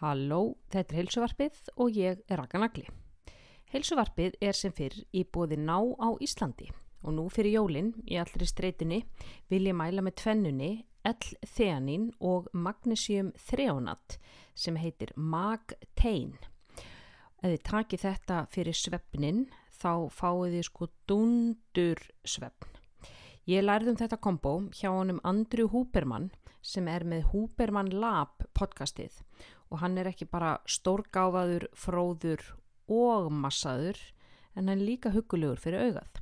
Halló, þetta er heilsuvarpið og ég er Raka Nagli. Heilsuvarpið er sem fyrr í bóði ná á Íslandi og nú fyrir jólinn í allri streytunni vil ég mæla með tvennunni L-theanin og magnesium þreonat sem heitir Mag-tein. Ef þið takið þetta fyrir svefnin þá fáið þið sko dundur svefn. Ég lærði um þetta kombo hjá honum Andrew Huberman sem er með Huberman Lab podcastið og hann er ekki bara stórgáfaður, fróður og massaður en hann er líka hugulegur fyrir augað.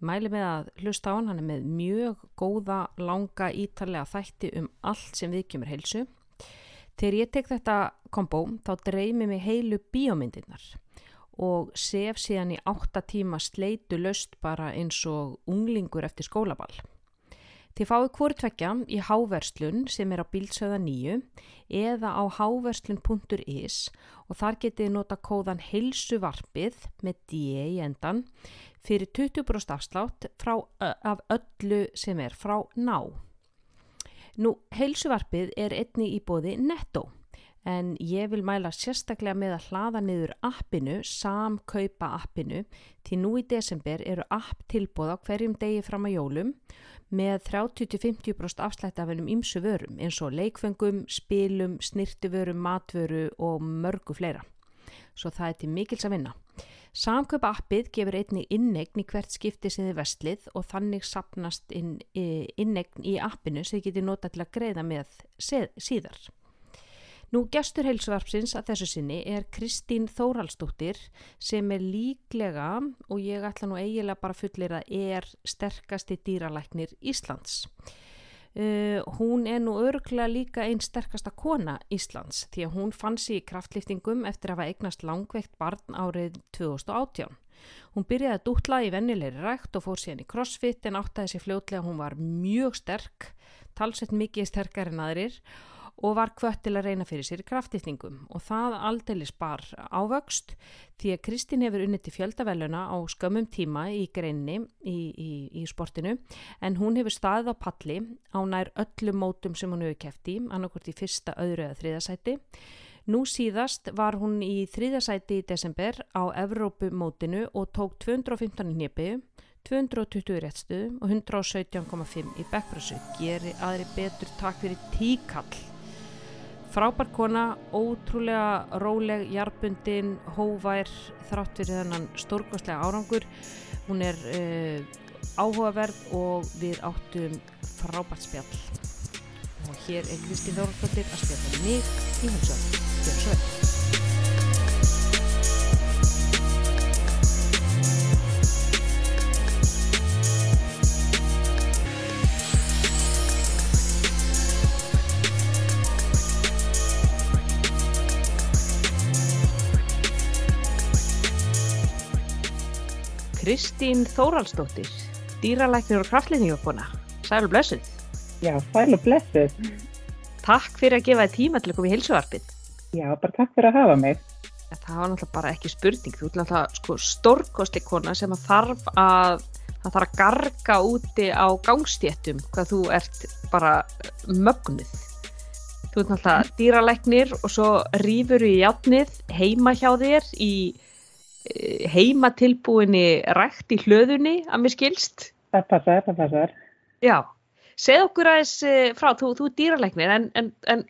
Ég mæli með að hlusta á hann, hann er með mjög góða, langa, ítalega þætti um allt sem við kemur heilsu. Þegar ég tek þetta kombo þá dreymi mig heilu bíómyndirnar og sef síðan í 8 tíma sleitu löst bara eins og unglingur eftir skólaball. Þið fáið hvori tvekja í háverslun sem er á bílsöða nýju eða á háverslun.is og þar getið nota kóðan heilsuvarpið með D.E. í endan fyrir 20% afslátt frá, af öllu sem er frá ná. Nú, heilsuvarpið er einni í bóði netto en ég vil mæla sérstaklega með að hlaða niður appinu, samkaupa appinu, því nú í desember eru app tilbóð á hverjum degi fram að jólum með 30-50% afslætt af hennum ymsu vörum eins og leikfengum, spilum, snirtiförum, matvöru og mörgu fleira. Svo það er til mikils að vinna. Samkaupa appið gefur einnig innegn í hvert skipti sem þið vestlið og þannig sapnast inn, innegn í appinu sem þið getur nota til að greiða með síðar. Nú gestur heilsuvarpsins að þessu sinni er Kristín Þóraldsdóttir sem er líklega og ég ætla nú eiginlega bara fullir að er sterkasti dýralæknir Íslands. Uh, hún er nú örglega líka einn sterkasta kona Íslands því að hún fann sér í kraftlýftingum eftir að hafa eignast langveikt barn árið 2018. Hún byrjaði að dútla í vennilegri rækt og fór síðan í crossfit en áttaði sér fljótlega hún var mjög sterk, talsett mikið sterkar en aðrir og var kvött til að reyna fyrir sér í kraftifningum og það aldrei spar ávöxt því að Kristín hefur unnið til fjöldavelluna á skömmum tíma í greinni í, í, í sportinu en hún hefur staðið á palli á nær öllum mótum sem hún hefur kæft í, annarkort í fyrsta, öðru eða þriðasæti. Nú síðast var hún í þriðasæti í desember á Evrópumótinu og tók 215 nýpi 220 réttstuðum og 117,5 í backpressu. Geri aðri betur takk fyrir tíkall frábær kona, ótrúlega róleg, jarbundin, hóvær þrátt fyrir þennan stórkostlega árangur. Hún er uh, áhugaverð og við áttum frábært spjall. Og hér er Kristi Þórnfjöldir að spjalla mig í helsöð Gjör svo Kristín Þóraldsdóttir, dýralæknir og kraftleikningakona. Sæl og blessuð. Já, sæl og blessuð. Takk fyrir að gefa þið tíma til að koma í hilsuvarpið. Já, bara takk fyrir að hafa mig. Það var náttúrulega bara ekki spurning. Þú ert náttúrulega sko, stórkostleikona sem að þarf að, að þarf að garga úti á gangstéttum hvað þú ert bara mögnuð. Þú ert náttúrulega dýralæknir og svo rýfur í játnið heima hjá þér í heimatilbúinni rætt í hlöðunni að mér skilst. Það passar, það passar. Já, segð okkur aðeins eh, frá, þú, þú er dýralegnir en, en, en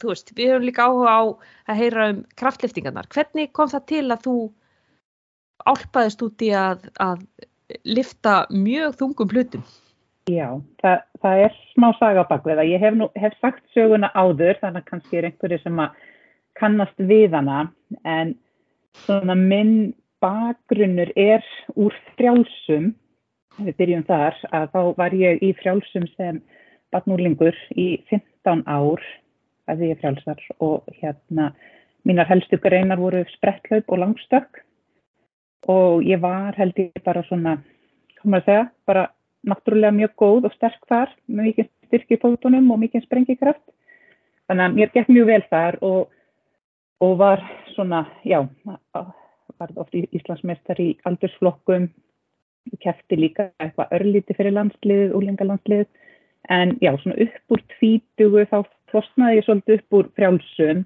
þú veist, við höfum líka áhuga á að heyra um kraftliftingarnar. Hvernig kom það til að þú álpaðist út í að, að lifta mjög þungum hlutum? Já, það, það er smá saga á bakveða. Ég hef, nú, hef sagt söguna áður, þannig að kannski er einhverju sem að kannast við hana, en svona minn bakgrunnur er úr frjálsum, við byrjum þar, að þá var ég í frjálsum sem batnúlingur í 15 ár að ég frjálsar og hérna mínar helstu greinar voru sprettlaup og langstökk og ég var held ég bara svona, komur að segja, bara náttúrulega mjög góð og sterk þar með mikið styrk í fótunum og mikið sprengikraft. Þannig að mér gekk mjög vel þar og og var svona, já, var oft í Íslandsmeistar í aldursflokkum, kæfti líka eitthvað örlíti fyrir landslið, úlengalandslið, en já, svona upp úr tvítugu þá flosnaði ég svolítið upp úr frjálsum.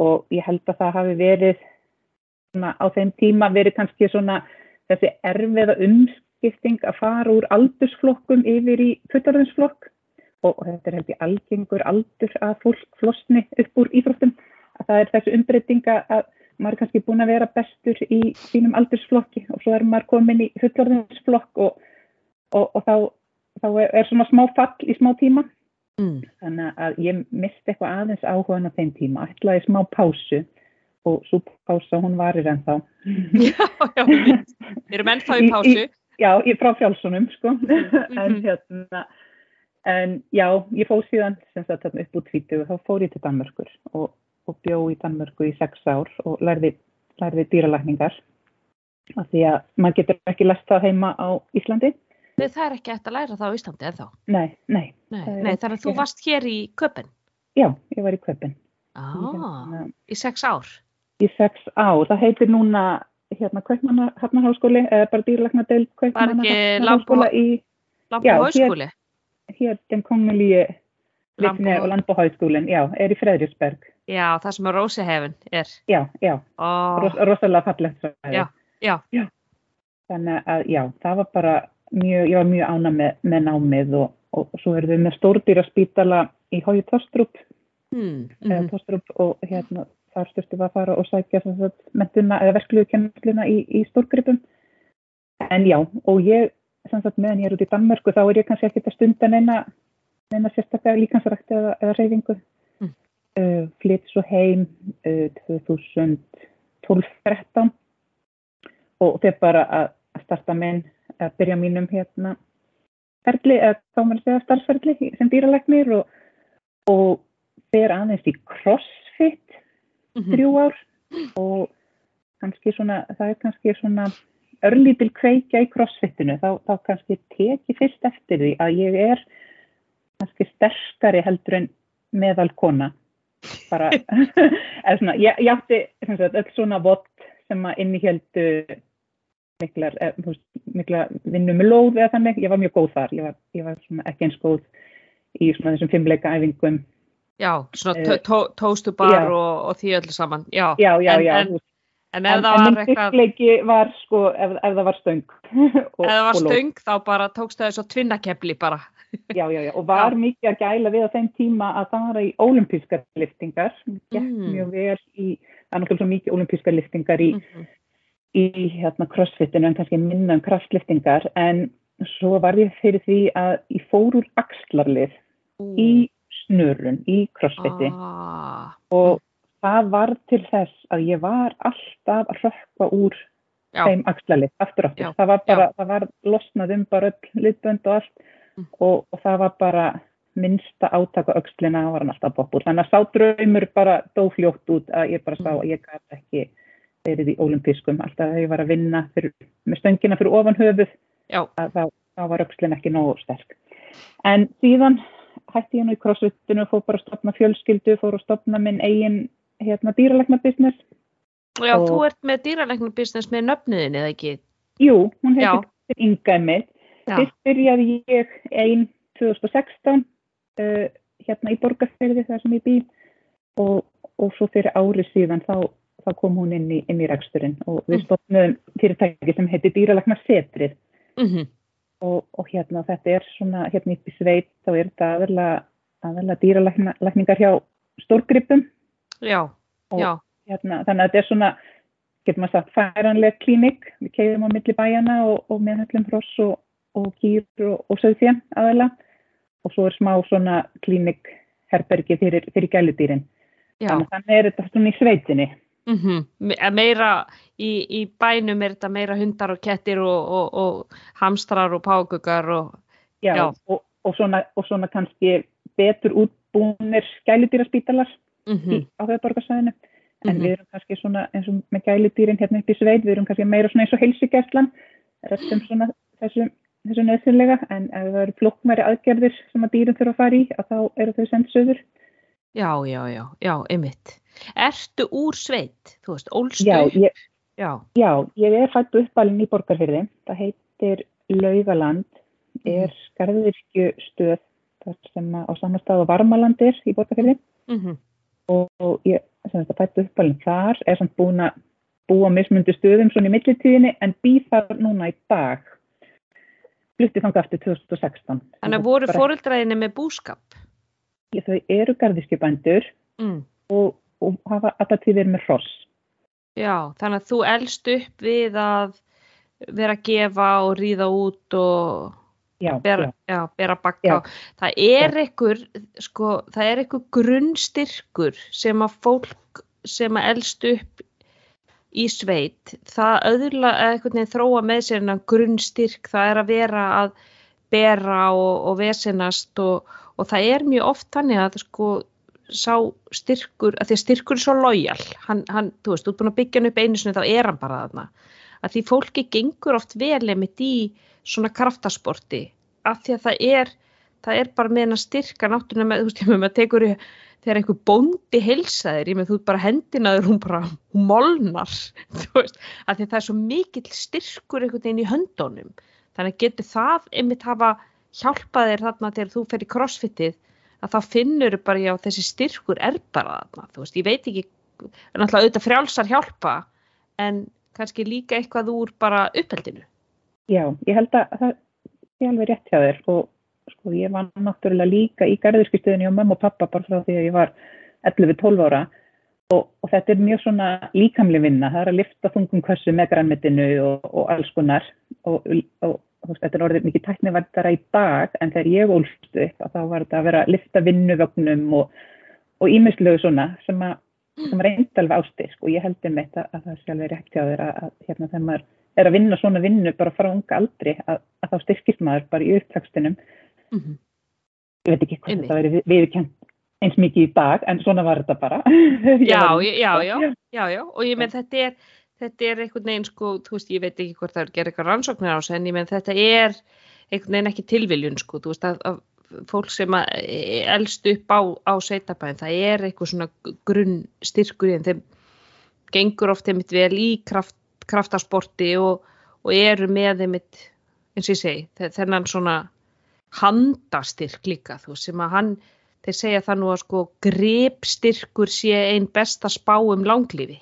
Og ég held að það hafi verið svona, á þeim tíma verið kannski svona þessi erfiða umskipting að fara úr aldursflokkum yfir í fullorðinsflokk. Og, þetta er held ég algengur aldur að fólk flosni upp úr íþróttum það er þessi umbreytinga að maður er kannski búin að vera bestur í sínum aldursflokki og svo er maður komin í fullorðinsflokk og, og, og þá, þá er svona smá fall í smá tíma mm. þannig að ég misti eitthvað aðeins áhugan á þeim tíma, ætlaði smá pásu og svo pása hún varir ennþá Já, já, við erum ennþá í pásu í, í, Já, ég frá fjálsunum sko -hmm. en hérna en já, ég fóð síðan sem sagt upp úr 20 þá fór ég til Danmörkur og, og bjó í Danmörku í 6 ár og lærði, lærði dýralækningar af því að maður getur ekki læst það heima á Íslandi Það er ekki eftir að læra það á Íslandi eða þá? Nei, nei. Nei, nei þannig að þú varst hér í Köpen? Já, ég var í Köpen. Ah, í, hérna, í sex ár? Í sex ár. Það heitir núna hérna Kaupmannháskóli, eða bara dýrleiknadel Kaupmannháskóla í... Lambohauskóli? Hér, hér den kongelíu Litni og Landbóhauskólin, já, er í Fredriksberg. Já, það sem að Rósihefn er. Já, já, oh. Ros, rosalega fallegt. Já, já. já. Þannig að, já, það var bara mjög, ég var mjög ána með, með námið og, og svo erum við með stórdýra spítala í Hói Tostrup mm, mm. Tostrup og hérna þar styrstu við að fara og sækja mentuna eða verkluðkennsluna í, í stórgripum en já og ég sagt, meðan ég er út í Danmörku þá er ég kannski ekkert að stunda neina, neina sérstaklega líkansrækti eða, eða reyfingu mm. uh, flytt svo heim uh, 2012-13 og þeir bara að starta minn að byrja mínum hérna ferli, eða þá maður segja starfsferli sem dýralegnir og, og fer aðeins í crossfit mm -hmm. þrjú ár og kannski svona, það er kannski svona örlítil kveikja í crossfitinu, þá, þá kannski teki fyrst eftir því að ég er kannski sterkari heldur en meðal kona bara, svona, ég, ég átti öll svona vott sem að innihjöldu miklar, eh, mikla vinnu með lóð eða þannig, ég var mjög góð þar. Ég var, ég var ekki eins góð í svona þessum fimmleika æfingum Já, svona uh, tó, tóstubar og, og því öllu saman Já, já, já, en, já. En, en en, eitthvað styrkleiki var sko, ef, ef það var stöng og, Ef það var stöng þá bara tókst það þessu tvinnakepli bara Já, já, já, og var já. mikið að gæla við á þeim tíma að það var í ólimpískar liftingar, mm. mjög vel í, það er náttúrulega mikið ólimpískar liftingar í mm -hmm í hérna crossfitinu en kannski minna um kraftliftingar en svo var ég fyrir því að ég fór úr axlarlið mm. í snurun, í crossfiti ah. og það var til þess að ég var alltaf að rökka úr Já. þeim axlarlið, aftur Já. það var bara Já. það var losnað um bara öll liðbönd og allt. Og, og það var bara minnsta átaka aukslina, var hann alltaf bótt úr, þannig að sá draumur bara dó fljótt út að ég bara sá að ég gæti ekki verið í ólimpískum alltaf þegar ég var að vinna fyrir, með stöngina fyrir ofan höfuð þá, þá var aukslinn ekki nógu sterk. En síðan hætti ég nú í crossfitinu fór bara að stopna fjölskyldu fór að stopna minn eigin hérna, dýralegnabusiness Já, og, þú ert með dýralegnabusiness með nöfniðin eða ekki? Jú, hún heitir Inga Emil Fyrst byrjaði ég einn 2016 uh, hérna í borgarferði þar sem ég bý og, og svo fyrir árið síðan þá þá kom hún inn í, inn í reksturinn og við mm. stofnum fyrirtæki sem heitir dýralagna setrið mm -hmm. og, og hérna þetta er svona hérna í sveit þá er þetta aðalega, aðalega dýralagningar hjá stórgripum já, og já. Hérna, þannig að þetta er svona getur maður sagt færanleg klínik við keiðum á milli bæjana og, og meðhundlum hross og, og gýr og söðfjörn aðalega og svo er smá svona klínik herbergi fyrir, fyrir gæludýrin þannig þannig er þetta svona í sveitinni Mm -hmm. meira í, í bænum er þetta meira hundar og kettir og, og, og hamstrar og págugar og, já, já. og svona, svona kannski betur útbúinir skæludýraspítalar mm -hmm. á höfuborgarsæðinu en mm -hmm. við erum kannski svona eins og með gæludýrin hérna upp í sveit, við erum kannski meira svona eins og heilsugjærslan restum svona þessu, þessu nöðsynlega en ef það eru flokkmæri aðgerðir sem að dýrin þurfa að fara í að þá eru þau sendið söður Já, já, já, já, ymitt Ertu úr sveit? Þú veist, ólstu? Já, ég, já. já, ég er fætt uppalinn í borgarfyrði. Það heitir Laugaland, er mhm. skarðirkju stöð þar sem á og varmalandir í borgarfyrði mm -hmm. og, og ég þetta fættu uppalinn þar, er samt búin að búa mismundu stöðum svona í millitíðinni en býð þar núna í dag. Flutti þangað eftir 2016. Þannig að voru fóröldræðinni með búskap? Ég, þau eru garðiskjöpandur mm. og, og hafa alltaf tíðir með hross. Já, þannig að þú elst upp við að vera að gefa og ríða út og já, bera, já. Já, bera bakka. Það er einhver, sko, það er einhver grunnstyrkur sem að fólk sem að elst upp í sveit, það öðrulega eitthvað nefn þróa með sér en grunnstyrk, það er að vera að bera og, og vesenast og, og það er mjög oft þannig að sko sá styrkur, að því að styrkur er svo lojal, hann, hann, þú veist, þú er búin að byggja hann upp einu sinni þá er hann bara þarna. Að því fólki gengur oft vel emitt í svona kraftasporti að því að það er það er bara með henn að styrka náttúrulega með, þú veist, ég með maður tekur í þegar einhver bóndi heilsaðir, ég með þú bara hendinaður, hún bara, hún molnar, þú veist, að því að það er svo mikill styrkur einhvern veginn í höndunum, þannig að getur það einmitt hafa hjálpaðir þarna þegar þú fer í crossfitið, að þá finnur bara, já, þessi styrkur er bara þarna, þú veist, ég veit ekki, náttúrulega auðvitað frjálsar hjálpa, en kannski líka eitthvað úr bara uppeldinu. Já, ég held að það er alveg rétt hjá þér og Sko, ég var náttúrulega líka í garðurskistöðinni og mamma og pappa bara frá því að ég var 11-12 ára. Og, og þetta er mjög svona líkamli vinna. Það er að lifta þungum kvössu með grænmetinu og, og alls konar. Og, og þetta er orðið mikið tækniværdara í dag en þegar ég ólstu upp þá var þetta að vera að lifta vinnuvögnum og ímislegu svona sem að sem reyndi alveg ástyrk og ég heldur mitt að, að það sé alveg rétt hjá þér að, að hérna þegar maður er að vinna svona vinnu bara frá unga aldri að, að þá styrkist maður bara í upptakstunum Mm -hmm. Ég veit ekki hvað þetta verið viðkjönd eins mikið í dag, en svona var þetta bara. já, já, já, já, já, og ég menn þetta er, þetta er einhvern veginn sko, þú veist, ég veit ekki hvort það er að gera eitthvað rannsóknir á þessu, en ég menn þetta er einhvern veginn ekki tilviljun sko, þú veist, að, að fólk sem e, elst upp á, á sveitabæðin, það er eitthvað svona grunn styrkur í en þeim gengur oft einmitt vel í kraft, kraftasporti og, og eru með einmitt, eins og ég segi, þennan svona handastyrk líka þú sem að hann, þeir segja það nú að sko grepstyrkur sé einn besta spá um langlífi.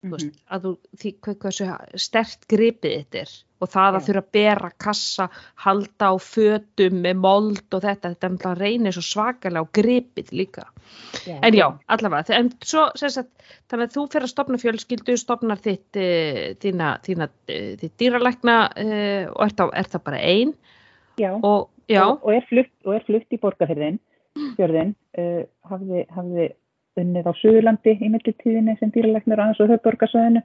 Mm -hmm. veist, að þú, því hvað stert grepið þetta er og það að þurfa að bera kassa halda á fötum með mold og þetta, þetta reynir svo svakalega á grepið líka. Yeah, en já, allavega en svo, sagt, þannig að þú fyrir að stopna fjölskyldu stopnar þitt uh, þína, þína, uh, þitt dýralækna uh, og er það, er það bara einn og og, og er flutt, flutt í borgarfjörðin fjörðin, uh, hafði, hafði unnið á Suðurlandi í mittiltíðinni sem dýralegnir aðeins og höfborgarsöðinu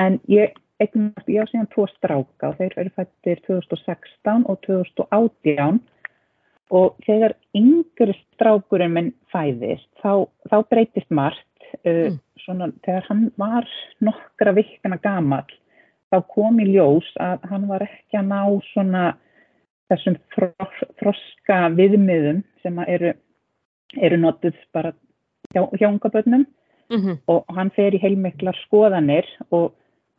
en ég eignast, ég á síðan tvo stráka og þeir eru fættir 2016 og 2018 og þegar yngri strákurinn minn fæðist þá, þá breytist margt. Uh, mm. svona þegar hann var nokkra vikna gamal þá kom í ljós að hann var ekki að ná svona þessum froska viðmiðum sem eru, eru notuð bara hjá, hjá unga börnum mm -hmm. og hann fer í heilmiklar skoðanir og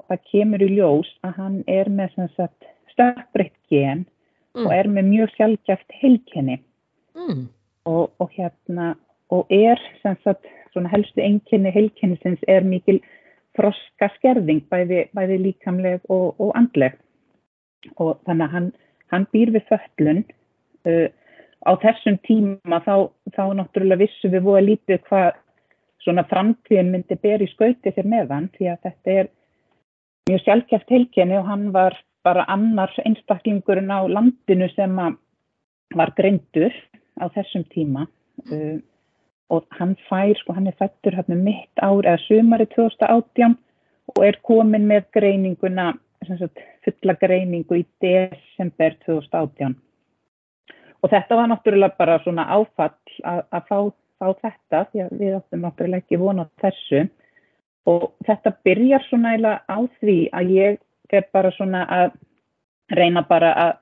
það kemur í ljós að hann er með stökkbreytt gen mm. og er með mjög sjálfgæft heilkenni mm. og, og hérna og er sagt, helstu enginni heilkennisins er mikil froska skerðing bæði, bæði líkamleg og, og andleg og þannig að hann hann býr við föllun uh, á þessum tíma þá, þá náttúrulega vissum við að lítið hvað svona framtíðin myndi beri skauti þér meðan því að þetta er mjög sjálfkjæft heilkenni og hann var bara annars einstaklingurinn á landinu sem var greindur á þessum tíma. Uh, og hann fær, sko hann er fættur hérna mitt ár eða sumari 2018 og er komin með greininguna sagt, fulla greiningu í desember 2018 og þetta var náttúrulega bara svona áfall að, að fá, fá þetta því að við áttum náttúrulega ekki vona þessu. Og þetta byrjar svona eða á því að ég er bara svona að reyna bara að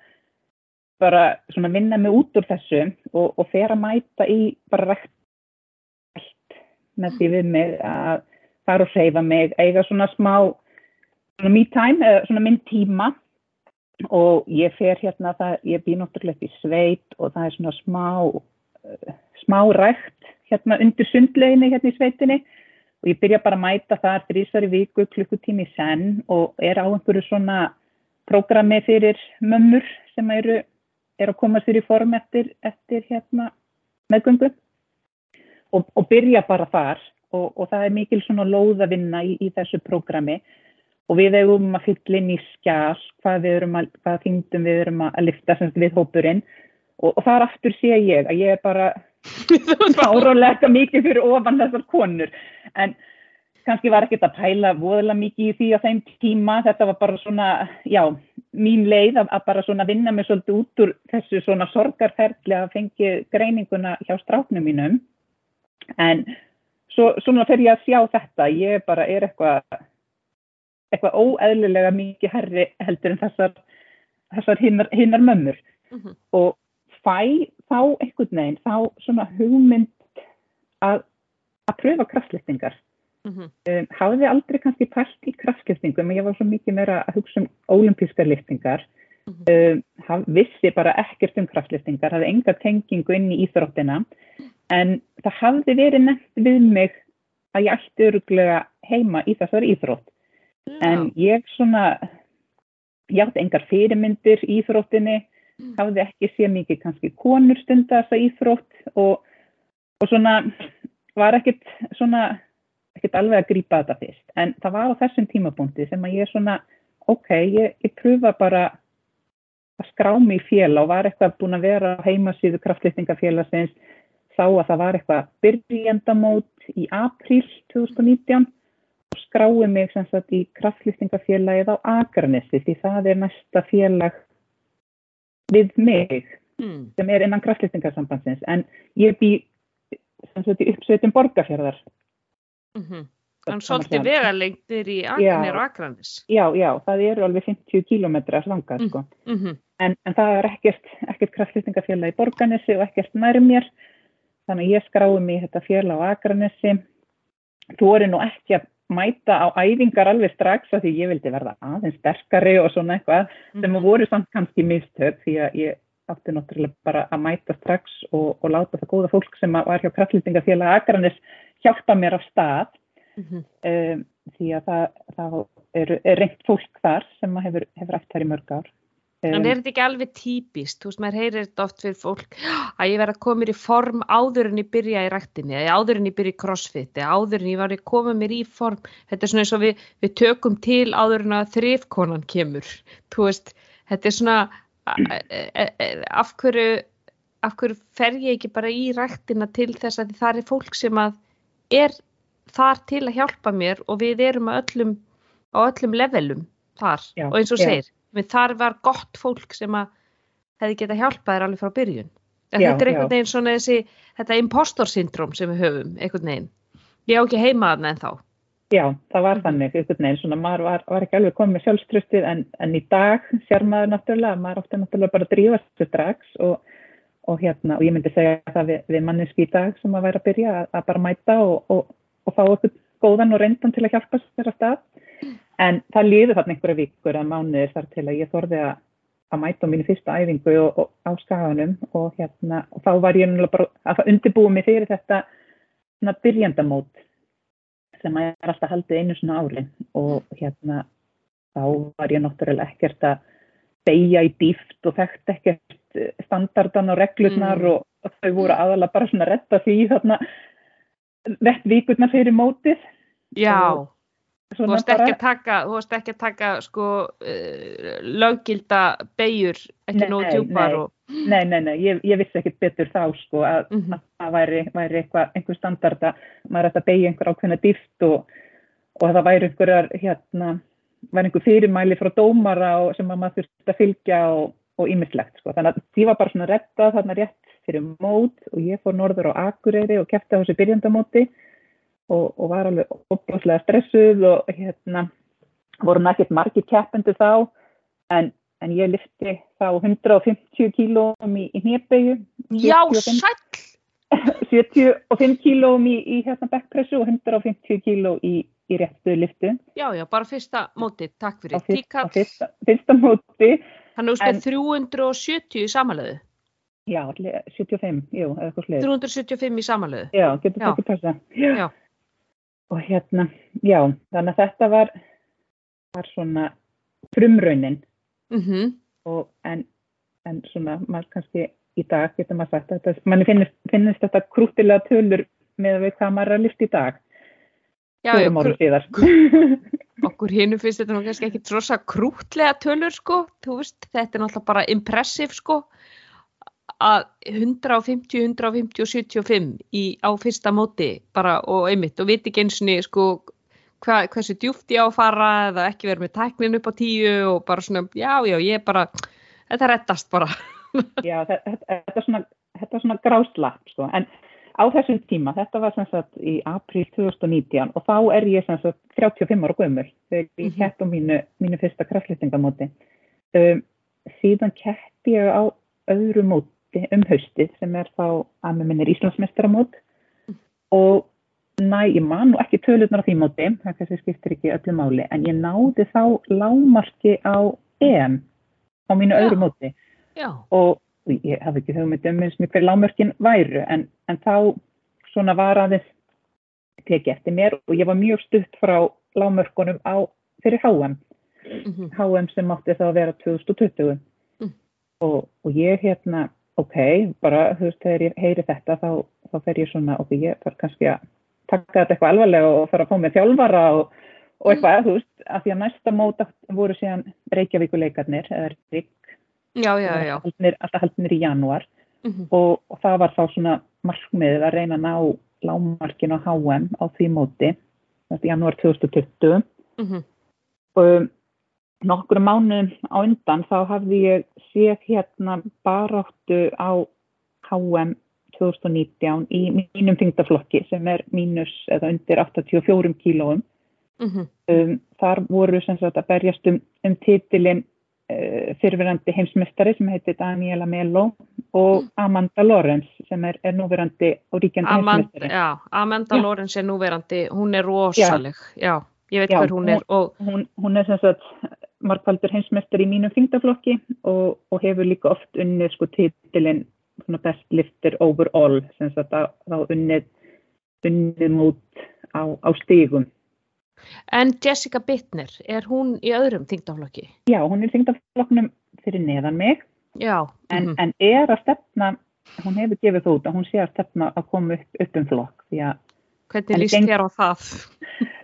bara svona vinna mig út úr þessu og, og fer að mæta í bara rætt með því við mig að fara og seifa mig, eiga svona smá svona me time, eða svona minn tíma. Og ég fer hérna það, ég bý náttúrulega upp í sveit og það er svona smá uh, smá rægt hérna undir sundleginni hérna í sveitinni. Og ég byrja bara að mæta þar þrísar í viku klukkutími senn. Og er á einhverju svona prógrami fyrir mömmur sem eru, eru að koma sér í form eftir, eftir hérna meðgöngu. Og, og byrja bara þar. Og, og það er mikil svona lóðavinna í, í þessu prógrami og við eigum að fylla inn í skjál hvað við erum að, hvað þingdum við erum að lifta við hópurinn. Og, og þar aftur sé ég að ég er bara árálega mikið fyrir ofan þessar konur. En kannski var ekkert að pæla voðalega mikið í því á þeim tíma. Þetta var bara svona, já, mín leið að, að bara svona vinna mig svolítið út úr þessu svona sorgarferðli að fengi greininguna hjá stráknum mínum. En svo, svona fer ég að sjá þetta, ég bara er eitthvað eitthvað óeðlulega mikið herri heldur en þessar, þessar hinnar, hinnar mömmur mm -hmm. og fæ þá einhvern veginn, þá svona hugmynd að, að pröfa kraftlýftingar. Mm -hmm. um, hafði aldrei kannski pælt í kraftlýftingum, en ég var svo mikið meira að hugsa um ólimpískar lýftingar. Mm -hmm. um, vissi bara ekkert um kraftlýftingar, hafði enga tengingu inn í íþróttina, en það hafði verið nefnt við mig að ég ætti öruglega heima í þessari íþrótt. En ég svona, ég átti engar fyrirmyndir íþróttinni, Mm. hafði ekki sé mikið kannski konur stunda þessa íþrótt og, og svona var ekkert svona ekkert alveg að grýpa þetta fyrst. En það var á þessum tímapunkti sem að ég svona ok, ég, ég pröfa bara að skrá mig í fél og var eitthvað búin að vera á heimasíðu kraftlýstingafélagsins sá að það var eitthvað byrjendamót í april 2019 og skrái mig sem sagt í kraftlýstingafélagið á Akranessi því það er næsta félag við mig mm. sem er innan kraftlýstingarsambandsins en ég bý uppsveitum borgarfjörðar mm -hmm. Þannig svolítið vegalengtir í Akranis og Akranis Já, já, það eru alveg 50 kílometra svanga mm. sko. -hmm. en, en það er ekkert, ekkert kraftlýstingarfjöla í borgarnissi og ekkert nær mér þannig ég skrái mig þetta fjöla á Akranissi þú eru nú ekki að mæta á æfingar alveg strax að því ég vildi verða aðeins sterkari og svona eitthvað sem mm -hmm. voru samt kannski mistök því að ég átti náttúrulega bara að mæta strax og, og láta það góða fólk sem var hjá Kraftlýtingafélag Akranis hjálpa mér á stað mm -hmm. um, því að það, það er, er reynd fólk þar sem hefur, hefur eftir í mörg ár En er þetta ekki alveg típist, þú veist, maður heyrir þetta oft fyrir fólk að ég verði að koma mér í form áður en ég byrja í rættinni, eða áður en ég byrja í crossfit, eða áður en ég var að koma mér í form, þetta er svona eins og við, við tökum til áður en að þrifkonan kemur, þú veist, þetta er svona, af hverju, af hverju fer ég ekki bara í rættina til þess að það er fólk sem er þar til að hjálpa mér og við erum öllum, á öllum levelum þar já, og eins og segir þar var gott fólk sem að hefði getað hjálpað þér alveg frá byrjun. Já, þetta er einhvern veginn svona þessi þetta impostor syndrom sem við höfum einhvern veginn, ég á ekki heimaðan en þá Já, það var þannig einhvern veginn, svona maður var, var ekki alveg komið sjálfstrustið en, en í dag sér maður náttúrulega, maður átti náttúrulega bara að drífa þessu strax og, og hérna og ég myndi segja það við, við manninski í dag sem að væri að byrja að, að bara mæta og, og, og fá okkur góðan og reyndan til að hjálpa sér að stað En það liði þarna einhverja vikur að mánuðir þar til að ég þorði að, að mæta á mínu fyrsta æfingu og, og á skaganum og, hérna, og þá var ég bara að undirbúa mig fyrir þetta svona byrjandamót sem að ég er alltaf haldið einu svona ári og hérna þá var ég náttúrulega ekkert að beigja í dýft og þekkt ekkert standardan og reglurnar mm. og, þau voru aðalega bara svona retta því þarna vett vikurnar fyrir mótið. Já. Og, Þú varst ekki að taka, þú varst ekki að taka sko uh, löggilda beigur, ekki nóg tjúpar og... Nei, nei, nei, ég, ég vissi ekki betur þá sko að, mm -hmm. að það væri, væri eitthvað, einhver standard að maður ætti að beigja einhver ákveðna dýft og, og það væri einhverjar, hérna, væri einhver fyrirmæli frá dómara og, sem maður þurfti að fylgja og ímislegt sko. Þannig að því var bara svona retta þarna rétt fyrir mót og ég fór norður á Akureyri og kæfti á þessu byrjandamóti og, og var alveg opaslega stressuð og hérna voru nættið margir keppendur þá en, en ég lifti þá 150 kílóum í, í nýrbegju Já, sæl 75 kílóum í, í hérna backpressu og 150 kíló í, í réttu liftu Já, já, bara fyrsta móti, takk fyrir. Fyrsta, fyrsta, fyrsta móti. Þannig að þú spæð 370 í samanlöðu Já, 75, jú, eða eitthvað sluðið 375 í samanlöðu Já, getur það ekki passa. Já, já og hérna, já, þannig að þetta var, var svona frumraunin. Mm og en, en svona maður kannski í dag getur maður sagt að manni finnist, finnist þetta krútilega tölur með að við hvað maður er að lifta í dag. Já, fjórum árum síðar. okkur hinu finnst þetta nú kannski ekki rosa krútlega tölur sko, þú veist, þetta er náttúrulega bara impressiv sko að 150, 150 og 75 í, á fyrsta móti bara og einmitt og viti ekki einsinni sko hva, hversu djúft ég á að fara eða ekki verið með tæknin upp á tíu og bara svona, já, já, ég bara þetta rettast bara Já, þetta, þetta er svona, þetta er svona gráslapp sko, en á þessum tíma, þetta var sem sagt í april 2019 og þá er ég sem sagt 35 ára gömul þegar ég Mhm. kepp á mínu, mínu fyrsta kraftlýtingamóti. Um, síðan kepp ég á öðru móti um haustið sem er þá að með minnir Íslandsmeistaramót. Og næ, ég man nú ekki tölurnar á því móti, það kannski skiptir ekki öllu máli, en ég náði þá lámarki á EM á mínu öðru móti. Já, og ég hafði ekki hugmynd um eins og hver lámörkin væru en, en þá svona var aðeins tekið eftir mér og ég var mjög stutt frá lámörkunum á fyrir HM, mm HM sem átti þá að vera 2020 Mm. og, og ég hérna ok, bara þú veist þegar ég heyri þetta þá, þá fer ég svona ok, ég þarf kannski að taka þetta eitthvað alvarlega og fara að fá mig þjálfara og, og eitthvað, þú veist, af því að næsta móta voru síðan Reykjavíkuleikarnir eða Rík, já, já, já. haldnir, alltaf haldnir í janúar. Mm og, og það var þá svona markmiðið að reyna að ná lágmarkin á HM á því móti þetta í janúar 2020 -hmm. og nokkru mánuðum á undan þá hafði ég séð hérna baráttu á HM 2019 í mínum þingdaflokki sem er mínus eða undir 84 kílóum. Mm um, þar voru sem sagt að berjast um, um titilinn uh, fyrirverandi heimsmystari sem heitir Daniela Melo og Amanda Lorenz sem er, er núverandi og ríkjandi Amanda, heimsmystari. já, Amanda Já. Lorenz er núverandi, hún er rosaleg, já, ég veit Já, hver hún er og Hún, hún er sem sagt markvaldur heimsmystari í mínum þingdaflokki og, og hefur líka oft unnið sko titilinn svona best lifter overall sem að þá unnið unnið mút á, á stígum. en Jessica Bittner, er hún í öðrum þingdaflokki? Já, hún er í þingdaflokknum fyrir neðan mig Já, en, mhm. en er að stefna, hún hefur gefið það út að hún sé að stefna að koma upp, upp um flokk að hvernig líst þér á það?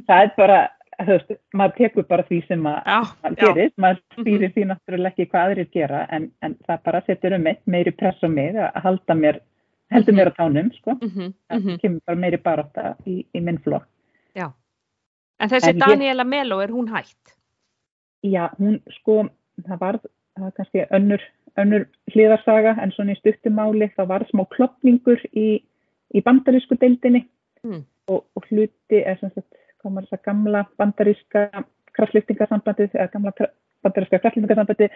það er bara, þú veist, maður tekur bara því sem maður gerir, maður stýrir því náttúrulega ekki hvað aðrir gera en, en það bara setur um mitt meiri press á mig að halda mér, heldur mér á tánum, sko, mhm, það mhm, kemur bara meiri barátta í, í minn flokk. já. En þessi En ég- Daniela Melo, er hún hætt? Já, hún sko, það var, það var kannski önnur, önnur hliðarsaga en svona í stuttumáli þá var smá klopningur í, í bandarísku deildinni Mm. og, og hluti er sem sagt, maður þess að gamla bandaríska kraftlýftingasambandið eða gamla bandaríska kraftlýftingasambandið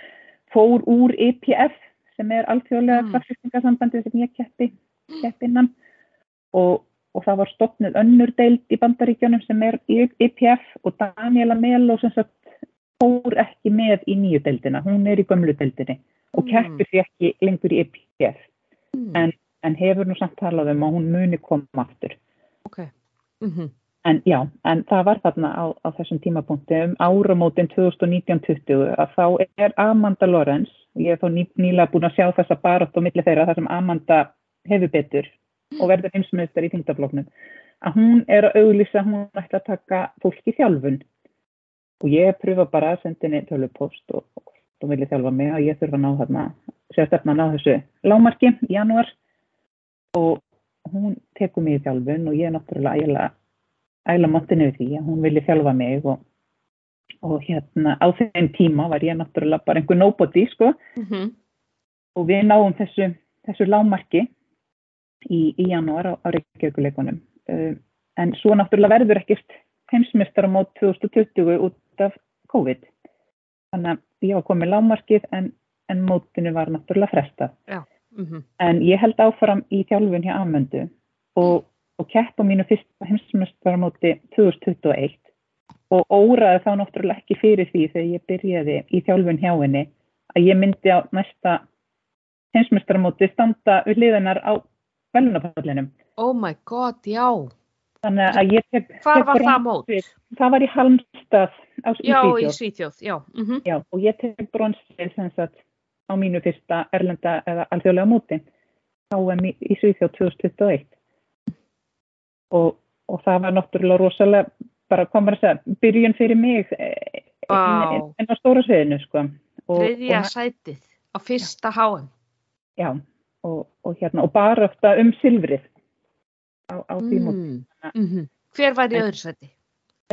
fór úr EPF sem er alþjóðlega Mm. mm. kraftlýftingasambandið sem ég keppi, keppi innan og, og það var stopnud önnur deild í bandaríkjónum sem er EPF og Daniela Melo sem sagt fór ekki með í nýju deildina, hún er í gömlu deildinni og Mm. keppir því ekki lengur í EPF Mm. En- en hefur nú samt talað um að hún muni koma aftur. Ok, mhm, En já, en það var þarna á, á þessum tímapunkti um áramótin 2019-20 að þá er Amanda Lorenz, ég er þá ný, nýlega búin að sjá þessa barátt á milli þeirra þar sem Amanda hefur betur og verður heimsmyndistar í þingdafloknum, að hún er að auglýsa að hún ætla að taka fólk í þjálfun. Og ég pröfa bara að senda henni tölupost og, og hún vilja þjálfa mig og ég þurfa að ná þarna, sér stefna að ná þessu lámarki í janúar. Og hún tekur mig í þjálfun og ég er náttúrulega ægilega ægilega montinu við því að hún vilja þjálfa mig og, og hérna á þeim tíma var ég náttúrulega bara einhver nobody sko. Mhm, og við náum þessu, þessu lámarki í, í janúar á, á Reykjavíkuleikunum uh, en svo náttúrulega verður ekkert heimsmyndstaramót 2020 út af COVID. Þannig að ég var komið lámarkið en, en mótinu var náttúrulega frestað. Mhm, en ég held áfram í þjálfun hjá Amöndu og, og kepp á mínu fyrsta heimsmestaramóti 2021 og óraði þá náttúrulega ekki fyrir því þegar ég byrjaði í þjálfun hjá henni að ég myndi á næsta heimsmestaramóti standa við hliðinar á velunapallinum oh my god, já, Þannig að ég tek, Hvar tek var það mót? Það var í Halmstað á, í Já, í. Svíþjóð, já. Mm Já, og ég tek bronsið sem sagt á mínu fyrsta erlenda eða alþjóðlega móti. HM í, í Svíþjóð 2021. Og, og það var náttúrulega rosalega, bara komur að segja, byrjun fyrir mig eh, Vá. en, á stóra sviðinu, sko. Og, Þriðja sætið á fyrsta HM. já, og, og hérna, og bara ofta um silfrið á, á því. Mm. Mm Hver var í öðru sæti?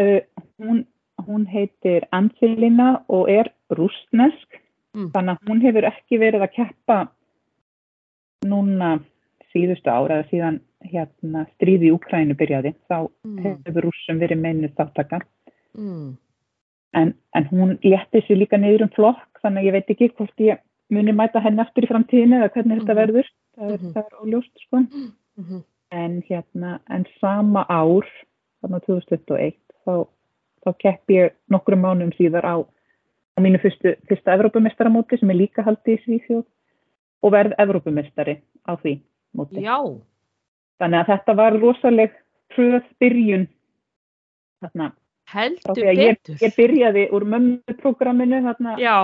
Uh, hún, hún heitir Angelina og er rústnesk Mm. þannig að hún hefur ekki verið að keppa núna síðustu ára síðan hérna stríði í Úkrænu byrjaði þá Mm. hefur rússum verið meinu þáttaka Mm. en, en hún létti sér líka niður um flokk þannig að ég veit ekki hvort ég muni mæta henni aftur í framtíðinu eða hvernig þetta Mhm. verður það er, Mhm. það er óljóst sko Mm en hérna, en sama ár þarna 2021 þá, þá kepp ég nokkrum mánum síðar á, á mínu fyrstu, fyrsta Evrópumestaramóti sem er líka haldið í Svíþjóð og verð Evrópumestari á því móti. Já, Þannig að þetta var rosaleg hröð byrjun þarna, frá heldur að ég, betur. ég byrjaði úr mömmuprogramminu þarna Já,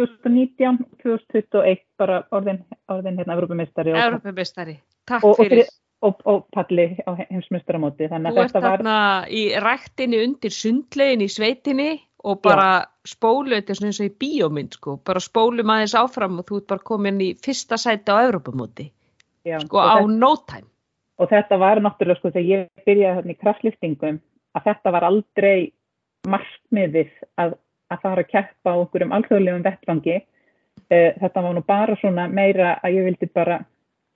2019 2021 bara orðin, orðin hérna Evrópumestari og, Európumestari. Takk og, og, fyrir. og, og palli á heimsmestaramóti þannig Þú ert þetta var þarna í ræktinni undir sundlegin í sveitinni og bara spólu, þetta er svona eins og í bíómynd sko, bara spólum aðeins áfram og þú ert bara komin í fyrsta sæti á Evrópumóti, já, sko á þetta- no time. og þetta var náttúrulega sko þegar ég byrjaði hérna í kraftlýftingum að þetta var aldrei markmiðið að, að fara að keppa á einhverjum alþjóðlegum vettfangi uh, þetta var nú bara svona meira að ég vildi bara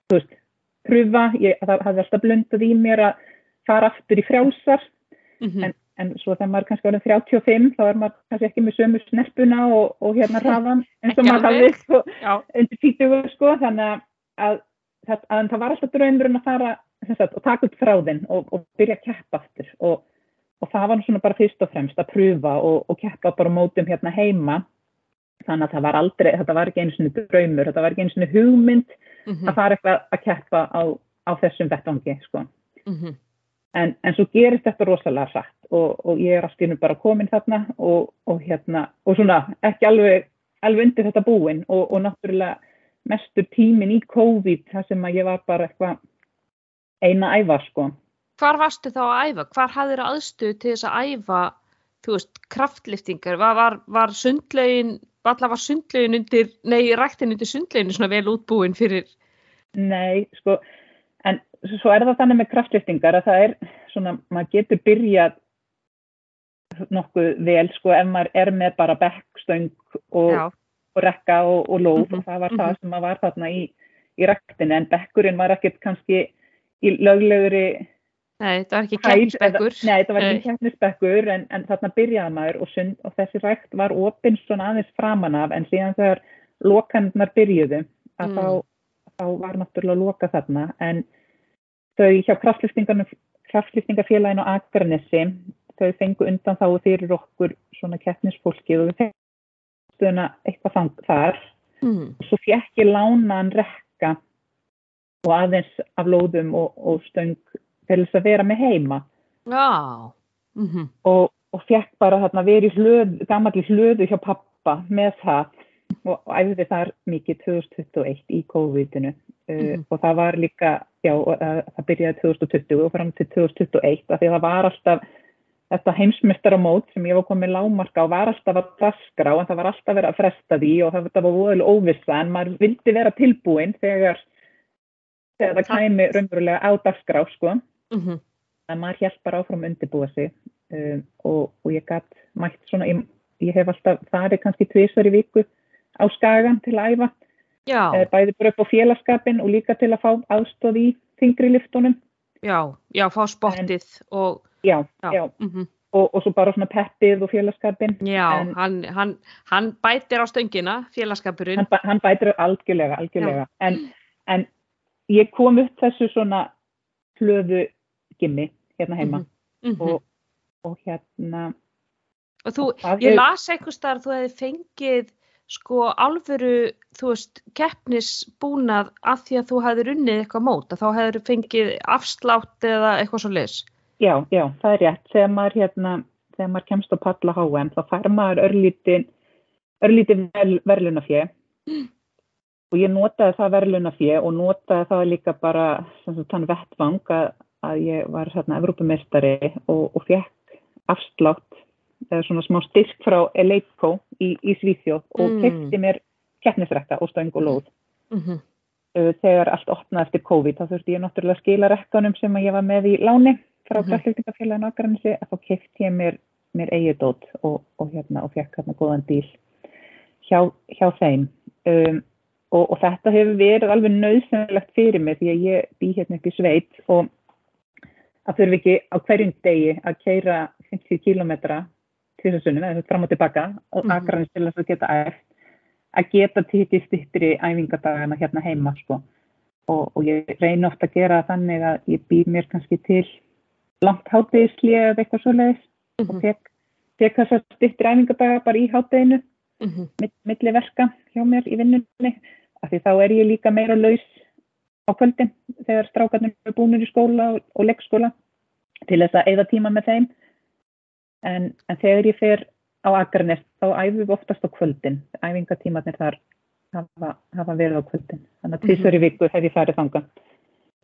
þú veist, pröfa, ég, það hafði alltaf blundað í mér að fara aftur í frjálsar. Mm En- en svo þegar maður kannski orðin 35 þá er maður kannski ekki með sömu snerpuna og, og hérna hraðan eins og maður hafði undir 20 sko. Þannig að, að, að, að það var alltaf draumurinn að fara sagt, og taka upp þráðinn og, og byrja að keppa aftur og, og það var svona bara fyrst og fremst að pröfa og, og keppa bara mótum hérna heima þannig að það var aldrei, þetta var ekki einu svona draumur, þetta var ekki einu svona hugmynd mm að fara eitthvað að keppa á, á þessum vettvangi sko. -hmm. en, en svo gerist þetta rosalega hratt og, og ég er allt í nú bara komin þarna og, og hérna, og svona ekki alveg, alveg undir þetta búin og, og náttúrulega mestur tímin í COVID þar sem að ég var bara eitthvað eina að æfa sko. Hvar varstu þá að æfa? Hvar hafðir aðstöð til þess að æfa, þú veist, kraftliftingar? Var, var, var sundlegin, allar var sundlegin undir, nei, ræktin undir sundlegin svona vel útbúin fyrir, Nei, sko, en svo er það þannig með kraftliftingar að það er svona, maður getur byrjað nokkuð vel sko ef maður er með bara bekkstöng og, já, og rekka og, og lóð Mhm, og það var mhm. það sem maður var þarna í, í ræktinu en bekkurinn var ekkert kannski í löglegri nei, þetta var ekki keppsbekkur. Nei, þetta var ekki keppnisbekkur en, en þarna byrjaði maður og, sund, og þessi rækt var opinn svona aðeins framan af en síðan þegar lokanirnar byrjuðu að Mm. þá, þá var náttúrulega loka þarna en þau hjá kraftlýftingafélaginu á Akranesi þau fengu undan þá fyrir okkur svona keppnisfólkið og við stuðuna eitthvað þang, þar. Mm. svo fekk ég lánaðan rekka og aðeins af lóðum og, og stöng til þess að vera með heima. Já, mm og, og fekk bara þarna verið í hlöð, gammalli hlöðu hjá pappa með það og, og æfði þar mikið 2021 í COVID-inu. Uh, Mhm. og það var líka, já, og, uh, það byrjaði 2020 og fram til 2021 af því að það var alltaf þetta heimsmystaramót sem ég var komið lámarka og var alltaf að dasgra en það var alltaf verið að fresta því og það var voðalega óvissa en maður vildi vera tilbúin þegar, þegar það kæmi raunverulega á dagskrá sko. -hmm. að maður hjælt bara áfram undirbúa sig um, og, og ég gætt mætt svona, ég, ég hef alltaf farið kannski tvisvar í viku á skagan til að æfa, Já, eh, bæði bara upp á félagskapin og líka til að fá aðstóð í þingri liftunum, já, já, fá spottið og, já, já, já, mhm. Og, og svo bara svona peppið og félagskapin, já En- hann, hann, hann bætir á stöngina, félagskapurinn. hann, hann bætir algjörlega, algjörlega, en, en ég kom upp þessu svona hlöðu gimmi hérna heima Mhm, mhm. og, og hérna, Og þú, það ég er- las eitthvað starf þú hefði fengið sko alvöru, þú veist, keppnisbúnað af því að þú hefði runnið eitthvað mót, að þá hefði fengið afslátt eða eitthvað svo leis. Já, já, það er rétt. Þegar maður, hérna, þegar maður kemst á palla HM þá fær maður örlítið vel, verðlunafjö og ég notaði það verðlunafjö og notaði það líka bara þann vettvang að, að ég var hérna Evrópumestari og, og fekk afslátt eða svona smá styrk frá Eleiko í, í Svíþjóð og Mm. kefti mér keppnisrekka og stöng og lóð Mm -hmm. þegar allt opnaði eftir COVID þá þurfti ég náttúrulega að skila rekkanum sem ég var með í láni frá Mhm. kraftlyftingafélaginu ágrænissi að þá kefti ég mér, mér eigið dót og, og hérna og fekk hérna góðan díl hjá, hjá þeim um, og, og þetta hefur verið alveg nöðsynlegt fyrir mig því að ég bý hérna upp í sveit og að þurfi ekki á hverjum degi að keira 50 kilometra tvisasunum eða fram og tilbaka og mm til þess að geta æft að geta tekið stittri æfingadagana hérna heima sko. og, og ég reyni ofta að gera þannig að ég býð mér kannski til langt hátegisli eða eitthvað svoleiðis og tek, tek þessar stittri æfingadaga bara í hátteginu Mhm. milli verka hjá mér í vinnunni. Af því þá er ég líka meira laus á kvöldin þegar strákarnir eru búinir í skóla og, og leikskóla til þess að eigða tíma með þeim. En, en þegar ég fer á Akranes þá æfum við oftast á kvöldin. Æfingatímanir þar hafa, hafa verið á kvöldin. Þannig að tvisar í viku hef ég farið þanga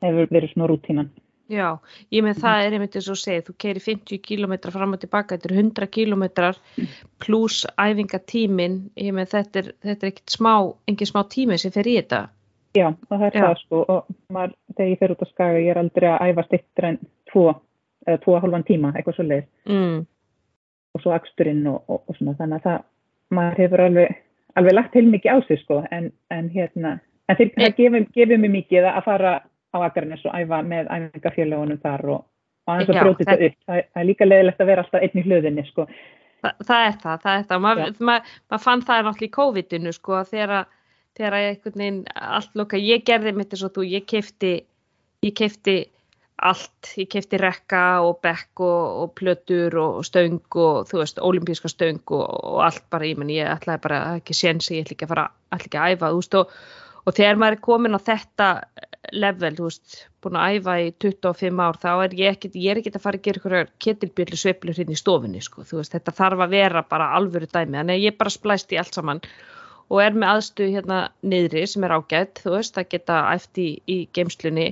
hefur verið svona rútínan Já, ég með það er einmitt eins og segið, þú keiri 50 km fram og tilbaka, þetta er 100 km pluss æfingatímin, ég með þetta er, þetta er ekkert smá, engin smá tími sem fer í þetta. Já, það er Já. það sko og maður, þegar ég fer út á skaga ég er aldrei að æfa stittur en tvo eða tvo og halvan tíma, eitthvað svo leið Mm. og svo aksturinn og, og, og svona þannig að það, maður hefur alveg, alveg lagt til mikið á sig sko en, en hérna, en þeir, það gefur, gefur mér mikið að fara á Akarnes og æfa með æfingafélagunum þar og, og aðeins að Já, brjóti þetta upp, það, er- það er líka leiðilegt að vera alltaf einn í hlöðinni sko, Þa, það er það, það er það, maður ma, ma fann það náttúrulega í COVID-inu sko, þegar að þegar að einhvern veginn allt loka, ég gerði mitt eins og þú, ég kefti ég kefti allt, ég kefti rekka og bekk og, og plötur og stöng og þú veist, olimpíska stöng og, og allt bara. Í menn, ég ætlaði bara ekki sénsi, ég ætla ekki að fara, ætla ekki að æfa, þú veist, og, og þegar maður er komin á þetta level, þú veist, búin að æfa í 25 ár, þá er ég ekkit, ég er ekkit að fara að gera ykkur ketilbjöllu sveiflur hérna í stofunni, sko, þú veist, þetta þarf að vera bara alvöru dæmi, þannig að ég bara splæst í allt saman og er með aðstuð hérna niðri sem er ágætt, þú veist, að geta æft í, í geimslunni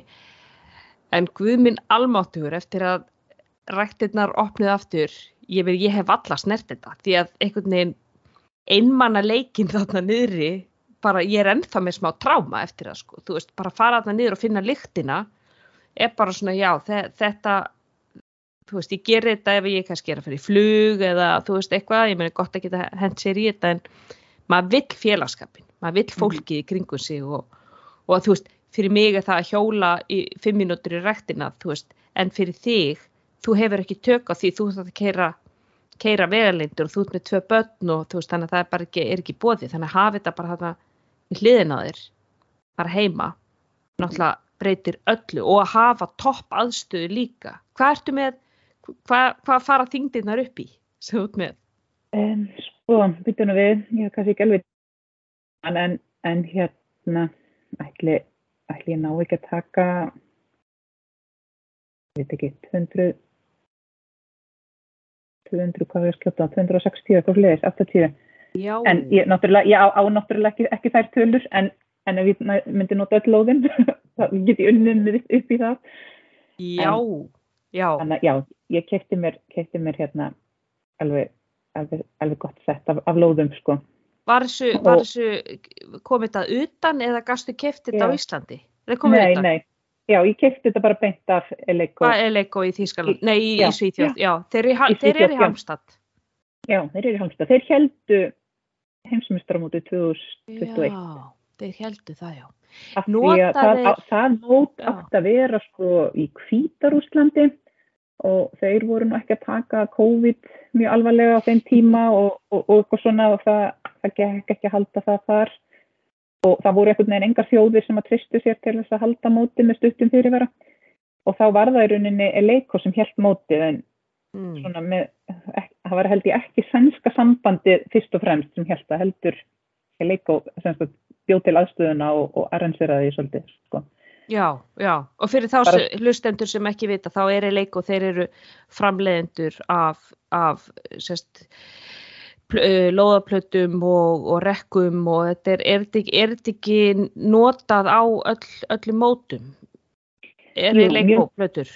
en Guð minn almáttugur eftir að ræktirnar opnuð aftur, ég, ég hef alla snert þetta, því að einhvern veginn einmanna leikinn þarna niðri, bara ég er ennþá með smá tráma eftir það sko, þú veist, bara fara þarna niður og finna lyktina er bara svona, já, þe þetta þú veist, ég ger þetta ef ég kannski er að fyrir flug eða þú veist eitthvað, ég meina gott að geta hent sér í þetta en maður vill félagskapin, maður vill fólkið í kringum sig og, og þú veist, fyrir mig er það að hjóla í fimm mínútur í rektina, þú veist, en fyrir þig, þú hefur ekki tök á því, þú þarf að keira keira vegalindur og þú ert með tvö börn og þú veist, þannig að það er ekki, er ekki bóði þannig að hafa þetta bara þarna við hliðin á þér, bara heima náttúrulega breytir öllu og að hafa topp aðstöðu líka. Hvað ertu með, hvað, hvað fara þingdirnar upp í, þú ert með? En sko, býtum við ég er kannski ekki alveg en, en, hérna ætli, ætli ég ná ekki að taka ég veit ekki 200 200, hvað við skjóta 260 eitthvað hliðis, 80 Já, en ég, náttúrulega, ég á, á náttúrulega ekki, ekki þær tölur en, en ef ég myndi nota öll lóðin þá get ég unnið upp í það já, já þannig að já, ég kefti mér, keypti mér hérna alveg, alveg, alveg gott sett af, af lóðum sko Var þessu, var þessu komið þetta utan eða gastu keft þetta á Já. Íslandi? Það nei, utan? nei, já, ég kefti þetta bara beint af Eleiko, Hvað er leiko í Þýskaland? Nei, í, já, í Svíþjóð, já. Þeir, eru í, Í þeir eru Svíþjóð, í já. Halmstad. já, þeir eru í Halmstad þeir heldu heimsmyndstaramóti 2021 Já, þeir heldu það, já. af því Nota að það, þeir- það Já. átt að vera sko í Hvítarúslandi og þeir voru nú ekki að taka COVID mjög alvarlega á þeim tíma og, og, og eitthvað svona og það, það gekk ekki að halda það þar og það voru einhvern veginn engar þjóðir sem að tristu sér til þess að halda mótið með stuttum fyrirvara og þá var það í rauninni Eleiko sem held mótið en Mm. með, það var held ég ekki sænska sambandi fyrst og fremst sem held að heldur sagt bjóð til aðstöðuna og, og arrangeraði því svolítið sko. Já, já, og fyrir þá Bara- hlustendur sem ekki vita, þá er Eleiko, þeir eru framleiðendur af, af sérst, pl- uh, lóðaplötum og, og rekkum og þetta er, er, þetta ekki, þetta ekki notað á öll, öllum mótum? Er Jú, Eleiko mjög- plötur?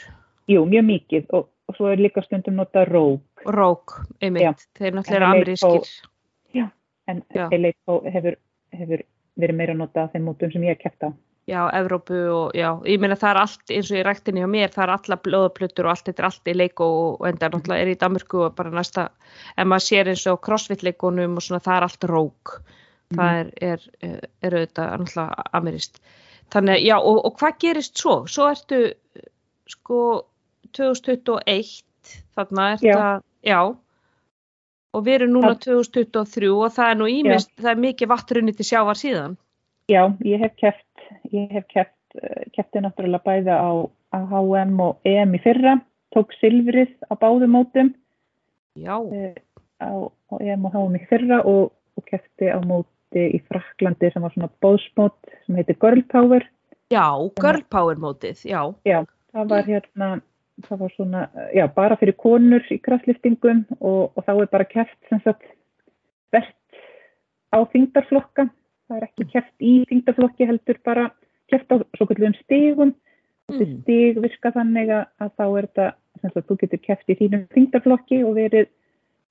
Jú, mjög mikið og, og svo er líka stundum nota rók rók, einmitt, þeir En náttúrulega Eleiko- amerískir. en Já. Eleiko hefur, hefur verið meira nota af þeim mótum sem ég hef kæft á. Já, Evrópu og já, ég meina það er allt eins og í ræktinni hjá mér, það er alla blóðaplötur og allt, þetta er allt í leik og, enda náttúrulega er í Danmörku og bara næsta, ef maður sér eins og crossfit leikunum og svona það er allt rók, það er, er, er, er auðvitað náttúrulega amirist. Þannig, að, já, og, og hvað gerist svo? Svo ertu, sko, 2021, þarna er Já. það, já, og við erum núna 2023 og það er nú ímest, það er mikið vatnrunni til sjávar síðan. Já, ég hef kæft, ég hef kæft, kæfti náttúrulega bæði á, á HM og EM í fyrra, tók silfrið á báðum mótum Já, eh, á, á EM og HM í fyrra og, og kæfti á móti í Fraklandi sem var svona bóðsmót sem heitir Girl Power. já, girl power mótið, já. Já, það var hérna, það var svona, já, bara fyrir konur í kraftliftingum og, og þá er bara kæft sem sagt vert á þingdarflokka. Það er ekki kæft í þingdarflokki heldur bara kæft á svo kallum stigum. Þessi Mm. stig virka þannig að, að þá er þetta, sem sagt, þú getur kæft í þínum þingdarflokki og verið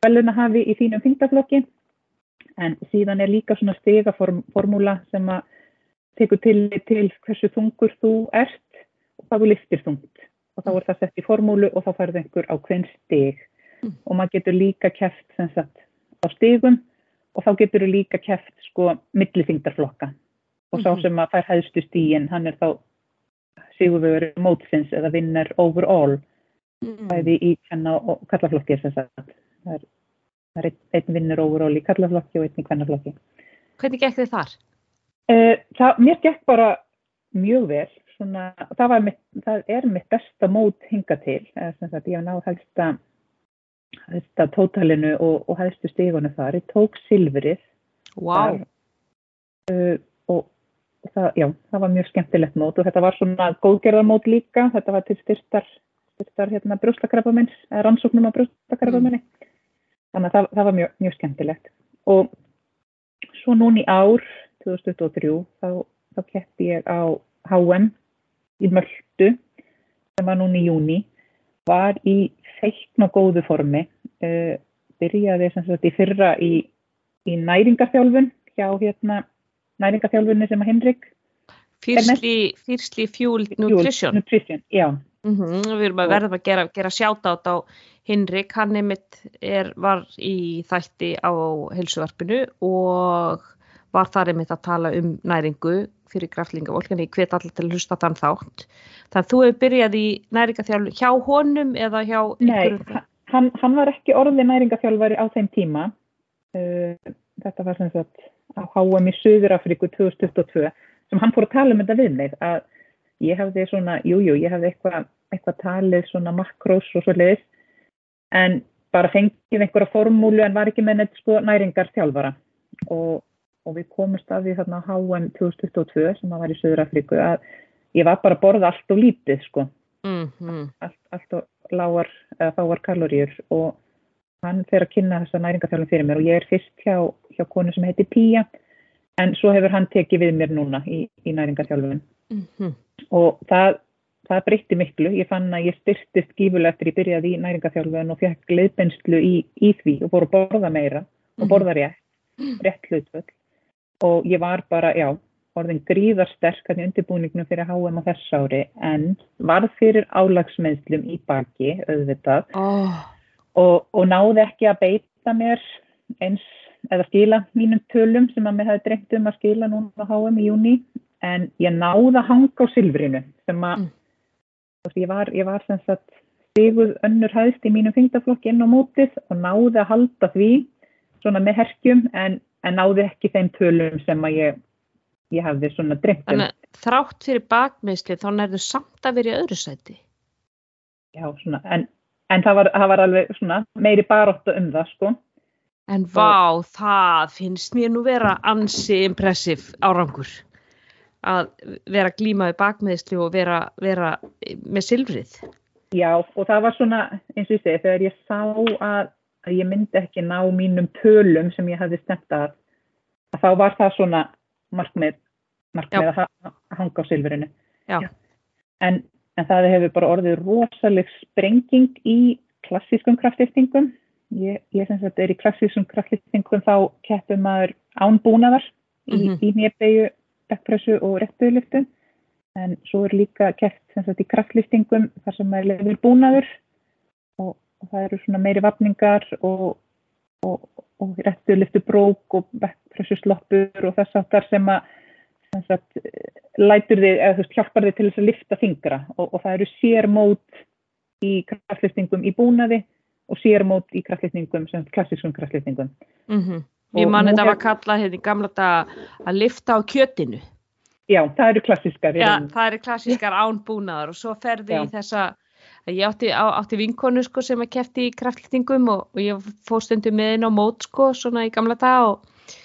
velunahafi í þínum þingdarflokki. En síðan er líka svona stigaformúla sem að tekur til, til hversu þungur þú ert og hvað þú liftir þungt. Og þá er það sett í formúlu og þá færðu einhver á hvern stig. Mm. Og maður getur líka kæft sem sagt á stigum og þá getur þú líka kæft sko milliþingdarflokka. Og sá Mhm. sem að fær hæðstu stíin, hann er þá sigurvegur mótsins eða vinnar overall Mm. bæði í kenna og kallaflokki sem sagt. Það er, það er einn, einn vinnur overall í kallaflokki og einn í kvennaflokki. Hvernig gekk þið þar? Uh, það, mér gekk bara mjög vel. Svona, það, mitt, það er mitt besta mót hinga til. Sagt, ég hef náð helsta, helsta tótalinu og, og helstu stígunum þar. Ég tók silfrið þar, uh, og það, já, það var mjög skemmtilegt mót og þetta var svona góðgerðarmót líka. Þetta var til styrtar, styrtar hérna, brjóstakrabbamins, eða rannsóknum á brjóstakrabbaminni. Þannig að það, það var mjög, mjög skemmtilegt. Og svo núna í ár, 2023, þá, þá keppi ég á HM í Möldu, sem var núna í júni, var í feikn og góðu formi, uh, byrjaði sem sagt í fyrra í, í næringarþjálfun hjá hérna næringarþjálfunni sem að Henrik fyrstli fuel nutrition. Nutrition, já, Mm Við erum að verða að gera, gera sjátátt á Hinrik, hann er, var í þætti á heilsuvarpinu og var þar einmitt að tala um næringu fyrir graflingavólk, en ég hvet allir til að hlusta þann þátt. Þannig þú hefur byrjað í næringaþjálfu hjá honum eða hjá Nei, hann, hann var ekki orðið næringaþjálfari á þeim tíma. Uh, þetta var sem sagt á HM í Suður-Afríku 2022 sem hann fór að tala um þetta við mig að ég hefði svona, jújú, jú, ég hefði eitthvað eitthva talið svona makrós og svo leiðis en bara fengið einhverja formúlu en var ekki með neitt sko næringarþjálfara og, og við komumst að því þarna á HM 2022 sem að var í Suður-Afríku að ég var bara að borða allt og lítið sko. Mm allt, allt og lágar eða fáar kaloríur og hann fer að kynna þessa næringarþjálfum fyrir mér og ég er fyrst hjá, hjá konu sem heitir Pía en svo hefur hann tekið við mér núna í, í næringarþjálfun. -hmm. og það, það breytti miklu. Ég fann að ég styrtist gífulega eftir ég byrjaði í næringarþjálfun og fekk leiðbenslu í, í því og fór að borða meira og borða rétt, rétt hlutvöld og ég var bara, já, orðin gríðarsterk hann í undirbúningnum fyrir HM á þess ári en varð fyrir álagsmeðslum í baki, auðvitað. Oh, og, og náði ekki að beita mér eins eða skila mínum tölum sem að mér hefði dreymt um að skila núna á HM í júni en ég náði að hanga á silfrinu sem að mm. ég, var, ég var sem sagt stiguð önnur hæðst í mínum fengtaflokki inn á mótið og náði að halda því svona með herkjum. En, en náði ekki þeim tölum sem að ég, ég hefði svona dreymt um. Þannig að þrátt fyrir bakmiðsli þá nærðu samt að vera í öðru sæti. Já, svona, en, en það, var, það var alveg svona meiri baróttu um það sko. En vá, það finnst mér nú vera ansi impressiv árangur. að vera glímaði bakmiðsli og vera, vera með silfrið. Já og það var svona eins og ég segi þegar ég sá að, að ég myndi ekki ná mínum tölum sem ég hafði stemt að, að þá var það svona markmið, markmið að, að hanga á silfrinu. En, en það hefur bara orðið rosaleg sprenging í klassískum kraftlýftingum. Ég, ég sem sagt er í klassískum kraftlýftingum þá keppum maður ánbúnaðar í, mm -hmm. í nýjabæju backpressu og réttuðliftu en svo er líka sagt, í kraftlýftingum þar sem er lefur búnaður og, og það eru svona meiri vapningar og, og, og réttuðliftu brók og backpressu sloppur og þess aftar sem að sagt, lætur þig, eða þú veist, hjálpar þig til þess að lifta fingra og það eru sérmót í kraftlýftingum í búnaði og sérmót í kraftlýftingum, klassískum kraftlýftingum. Mm -hmm. Ég man þetta var kallað hérna í gamla þetta að lifta á kjötinu. Já, það eru klassískar. Já, það eru klassískar ánbúnaðar og svo ferði í þessa, ég átti, á, átti vinkonu sko sem að kæfti í kraftlýtingum og, og ég fór stundum með henn á mót sko svona í gamla þetta og,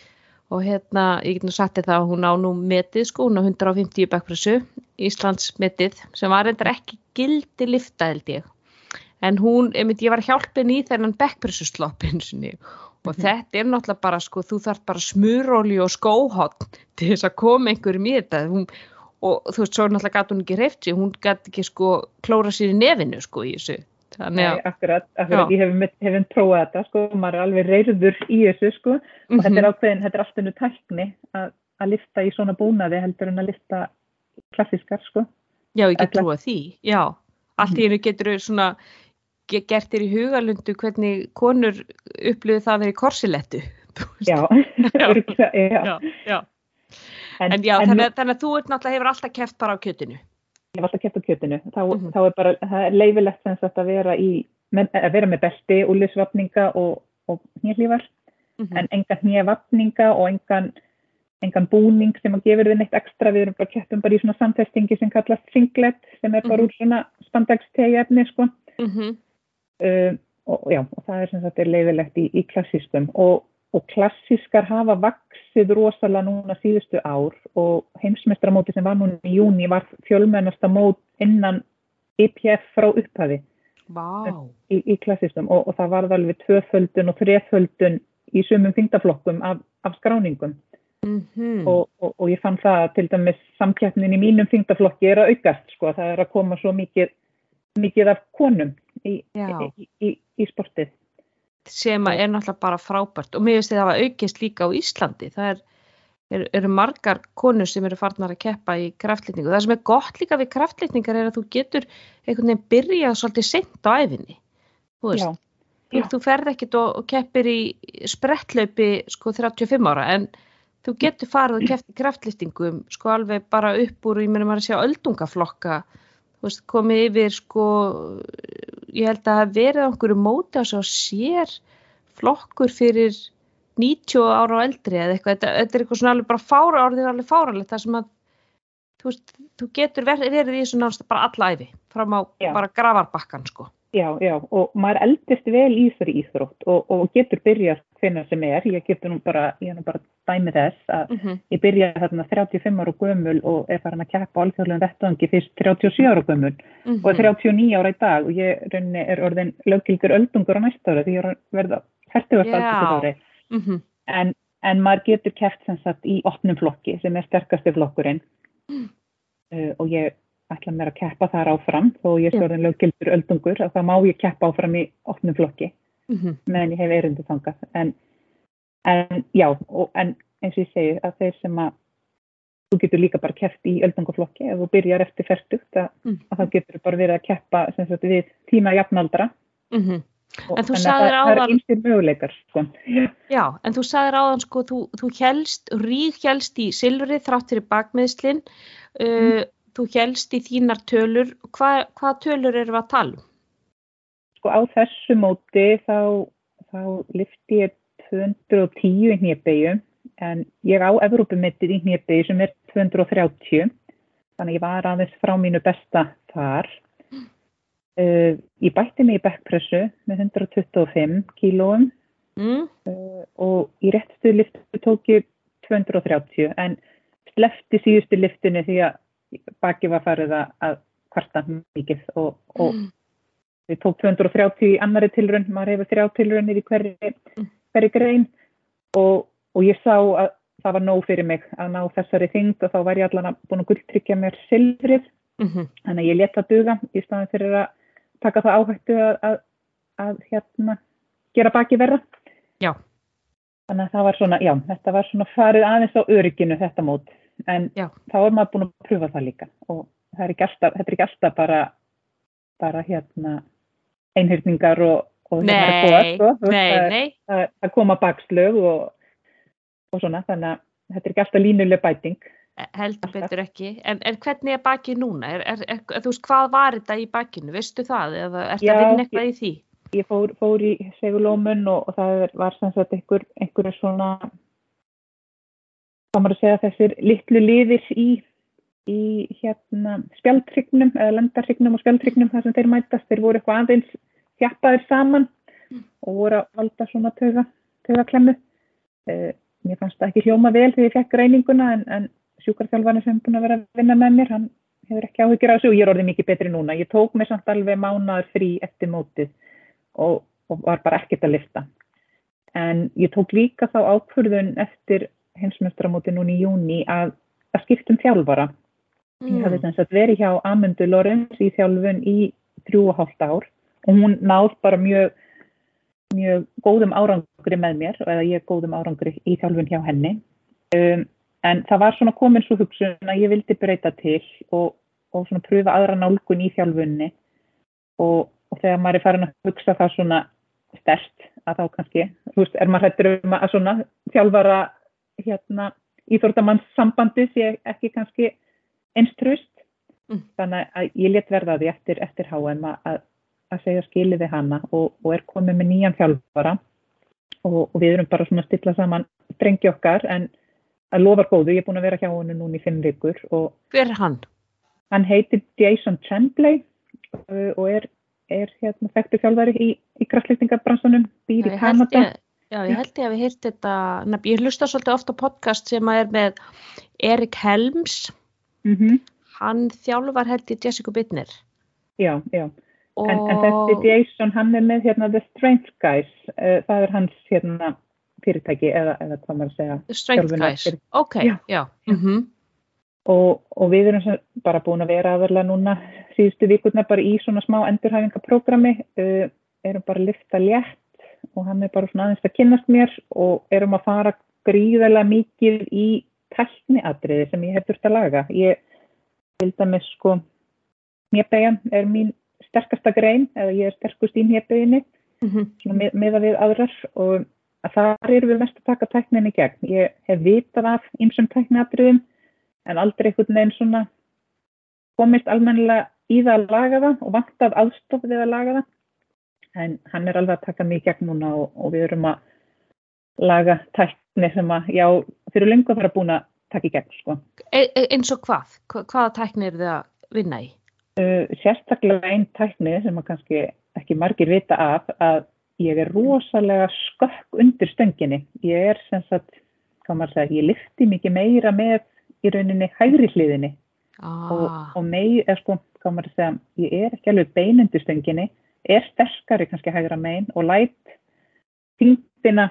og hérna ég get nú satt þetta að hún á nú metið sko, hún á 150 backpressu, Íslands metið sem var reyndar ekki gildi lifta held ég. En hún, ég, ég var hjálpin í þennan backpressu sloppin sinni og mm. þetta er náttúrulega bara sko, þú þarf bara smuróli og skóhotn til þess að koma einhverjum í þetta hún, og þú veist, svo náttúrulega gæti hún ekki hreift sér, hún gæti ekki sko klóra sér í nefinu sko í þessu. Nei, akkurat, akkurat. ég hef, hef prófað þetta sko, maður er alveg reyður í þessu sko, og mm -hmm. þetta er ákveðin þetta er alltaf nú tækni að, að lifta í svona búnaði heldur en að lifta klassískar sko. Já, ég get trúið því, já. Allt í hennu getur þau svona gert þér í hugalundu hvernig konur upplöðu það að vera í korsilettu já, já, já, já. En, en já, en, þannig, þannig að þú ert náttúrulega hefur alltaf kæft bara á kjötinu. Ég hef alltaf kæft á kjötinu. Þá, mm -hmm. þá er bara, það er leifilegt sem sagt að vera í, að vera með belti, úlisvapninga og, og nýjallífar mm -hmm. en engan nýjavapninga og engan engan búning sem að gefur þið neitt ekstra. Við erum bara kæftum bara í svona samtestingi sem kallast singlet sem er bara mm -hmm. úr svona spandagstegi efni sko. Mhm. Um, og, já, og það er sem sagt er leiðilegt í, í klassískum. Og, og klassískar hafa vaksið rosalega núna síðustu ár og heimsmeistramóti sem var núna í júni var fjölmennasta mót innan IPF e frá upphafi wow. í, í klassískum og, og það var alveg tvöföldun og þreföldun í sumum þingdaflokkum af, af skráningum mm -hmm. og ég fann það til dæmis samkjæfnin í mínum þingdaflokki er að aukast sko, það er að koma svo mikið mikið af konum í, í, í, í sportið. Sem er náttúrulega bara frábært og mér finnst þetta að það aukist líka á Íslandi. Það er, er, eru margar konur sem eru farnar að keppa í kraftlýtningu. Það sem er gott líka við kraftlýtningar er að þú getur einhvern veginn byrjað svolítið sent á æfinni. Þú veist, já, þú ferð ekkit og, og keppir í sprettlaupi sko 35 ára en þú getur farið og keppt í kraftlýtningum sko alveg bara upp úr, ég meina maður að sjá öldungaflokka veist, komið yfir sko, ég held að verið á einhverju móti á svo sér flokkur fyrir 90 ára og eldri eða eitthvað, þetta, þetta er eitthvað svona alveg bara fára orðið alveg fáralegt það sem að þú, veist, þú getur verið í náttúrulega bara alla æfi fram á Já. bara gravarbakkan sko Já, já, og maður eldist vel í þessari íþrótt og, og getur byrjað hvernig sem er, ég getur nú bara, ég er nú bara dæmið þess að mm -hmm. ég byrjaði þarna 35 ára gömul og er farin að keppa alþjóðlega vettvangi fyrst 37 ára gömul mm -hmm. og er 39 ára í dag og ég er orðin löggilgur öldungur á næsta ára því ég er verða 30 ára yeah. ári mm -hmm. en, en maður getur keppt sem sagt í opnum flokki sem er sterkasti flokkurinn uh, og ég ætla mér að keppa þar áfram þó ég er stjórn löggildur öldungur að það má ég keppa áfram í opnum flokki mm -hmm. meðan ég hef erindi þangað en, en já, og, en eins og ég segi að þeir sem að þú getur líka bara keppt í öldungaflokki ef þú byrjar eftir færtugt að, mm. að það getur bara verið að keppa sagt, við tíma jafnaldra mm -hmm. En þú sagðir áðan Það er einstir möguleikar sko. Já, en þú sagðir áðan sko, þú, þú helst, rík helst í silfrið þráttir í bakmiðslinn uh, mm þú helst í þínar tölur, Hva, hvað tölur eru að tala um? Sko á þessu móti þá, þá lifti ég 210 í hnjöpegju en ég á Evrópumittið í hnjöpegju sem er 230 þannig ég var aðeins frá mínu besta þar. Uh, ég bætti mig í backpressu með 125 kílóum mm. uh, og í réttstu liftu tók ég 230 en slefti síðustu liftinu því að baki var farið að, að kvarta mikið og, og Mm. við tók 230 í annari tilraun, maður hefur þrjá tilraunir í hverju, Mm. hverju grein og, og ég sá að það var nóg fyrir mig að ná þessari þyngd og þá var ég allan að búin að gulltryggja mér silfrið, Mhm. þannig að ég leta duga í staðin fyrir að taka það áhættu að, að, að hérna gera baki verða. Já. Þannig að það var svona, já, þetta var svona farið aðeins á örygginu þetta mót, en Já. þá er maður búin að pröfa það líka og það er ekki alltaf, þetta er ekki alltaf bara, bara hérna einhyrningar og, og hérna Nei, sko. Þú veist, nei, það, nei. það, það koma bakslög og, og svona, þannig að þetta er ekki alltaf línuleg bæting. heldur betur ekki. En, en hvernig er bakið núna? Er, er, er, þú veist, hvað var þetta í bakinu? Veistu það? Eða ertu Já, að vinna eitthvað í því? Ég fór, fór í segulómun og, og það er- var sem sagt einhver, einhverju svona, hvað maður að segja, þessir litlu liðir í, í hérna spjaldhrygnum eða lendarhrygnum og spjaldhrygnum þar sem þeir mætast. Þeir voru eitthvað aðeins þjappaðir saman og voru að valda svona tauga, taugaklemmu. Uh, mér fannst það ekki hljóma vel þegar ég fekk greininguna en, en sjúkarþjálfarnir sem búin að vera að vinna með mér, hann hefur ekki áhyggjur af þessu og ég er orðið mikið betri núna. Ég tók mér samt alveg mánaður frí eftir mótið og, og var bara ekkert að lifta. En ég tók líka þá ákvörðun eftir heimsmestramóti núna í júni að, að skiptum þjálfara. Ég hafði þess að verið hjá Amundu Lorenz í þjálfun í þrjú og hálft ár og hún náð bara mjög, mjög góðum árangri með mér eða ég góðum árangri í þjálfun hjá henni. Um, en það var svona komin svo hugsun að ég vildi breyta til og, og svona pröfa aðra nálgun í þjálfunni og, og þegar maður er farin að hugsa það svona stert að þá kannski, þú veist, er maður hættur um að svona þjálfara hérna íþórtamanns sambandi sé ekki kannski eins tröst. Mm. Þannig að ég let verða því eftir, eftir HM að, að segja skilið við hana og, og er komið með nýjan þjálfara og, og við erum bara svona að stilla saman strengi okkar en að lofar góðu, ég er búin að vera hjá hennu núna í fimm vikur og Hver er hann? hann heitir Jason Chamblay uh, og er, er hérna þekktu þjálfari í, í kraftlýstingabransanum, býr í Kanada. ég, já, ég held ég að við hýrt þetta, nefn, ég hlusta svolítið ofta podcast sem að er með Erik Helms, Mm hann þjálfar held ég Jessica Bittner. Já, já. Og, En, en þessi Jason, hann er með hérna The Strength Guys, uh, það er hans hérna fyrirtæki eða, eða hvað maður að segja. Strength þjálfunar Guys, fyrir- ok, já. Já. mhm. Og, og við erum bara búin að vera aðverlega núna síðustu vikurna bara í svona smá endurhæfingaprógrami, uh, erum bara að lifta létt og hann er bara svona aðeins að kynnast mér og erum að fara gríðarlega mikið í tækniatriði sem ég hef þurft að laga. Ég vil dæmis sko, hnjepegjan er mín sterkasta grein eða ég er sterkust í hnjepeginni mhm. svona með, meða við aðrar og að þar erum við mest að taka tækninni gegn. Ég hef vitað af ýmsum tækniatriðum en aldrei einhvern veginn svona komist almennilega í það að laga það og vantað aðstof við að laga það. En hann er alveg að taka mig í gegn núna og, og við erum að laga tækni sem að, já, fyrir lengur að fara búin að taka í gegn, sko. E e eins og hvað? Hva- Hvaða tækni eru þið að vinna í? Uh, sérstaklega einn tækni sem að kannski ekki margir vita af að ég er rosalega skökk undir stönginni. Ég er sem sagt, hvað maður segja, ég lifti mikið meira með í rauninni hægri hliðinni og, Ah, og mei, eða sko, hvað maður segja, ég er ekki alveg bein undir stönginni, er sterkari kannski hægra megin og læt þingdina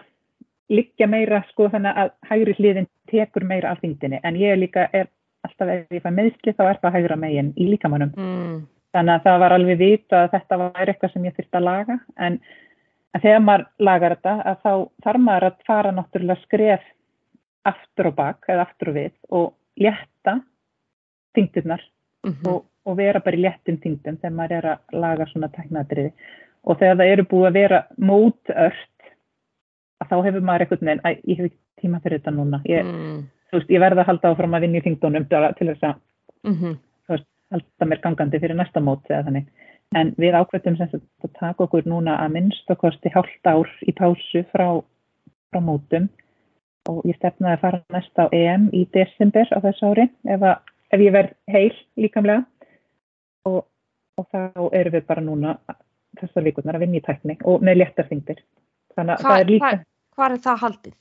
liggja meira sko þannig að hægri hliðin tekur meira af þingdinni en ég líka er alltaf ef ég fæ meðsli þá er það hægra megin í líkamannum. mm, Þannig að það var alveg vita að þetta var eitthvað sem ég þurfti að laga en, en þegar maður lagar þetta að þá þarf maður að fara náttúrulega skref aftur og bak eða aftur og við og létta þingdurnar mhm. og, og vera bara í léttum þingdum þegar maður er að laga svona teknatriði og þegar það eru búið að vera mótört að þá hefur maður einhvern veginn, að ég hef ekki tíma fyrir þetta núna. Ég, mm, veist, ég verða að halda áfram að vinna í þingdunum til þess að mhm. halda mér gangandi fyrir næsta mót. En við ákveðum sem að taka okkur núna að minnst að kosti hálft ár í pásu frá, frá mótum. Og ég stefnaði að fara næst á EM í desember á þessu ári ef, að, ef ég verð heil líkamlega og, og þá erum við bara núna þessar vikurnar að vinna í tækni og með léttarþingdir. Þannig að Hva- það er líka er það haldið?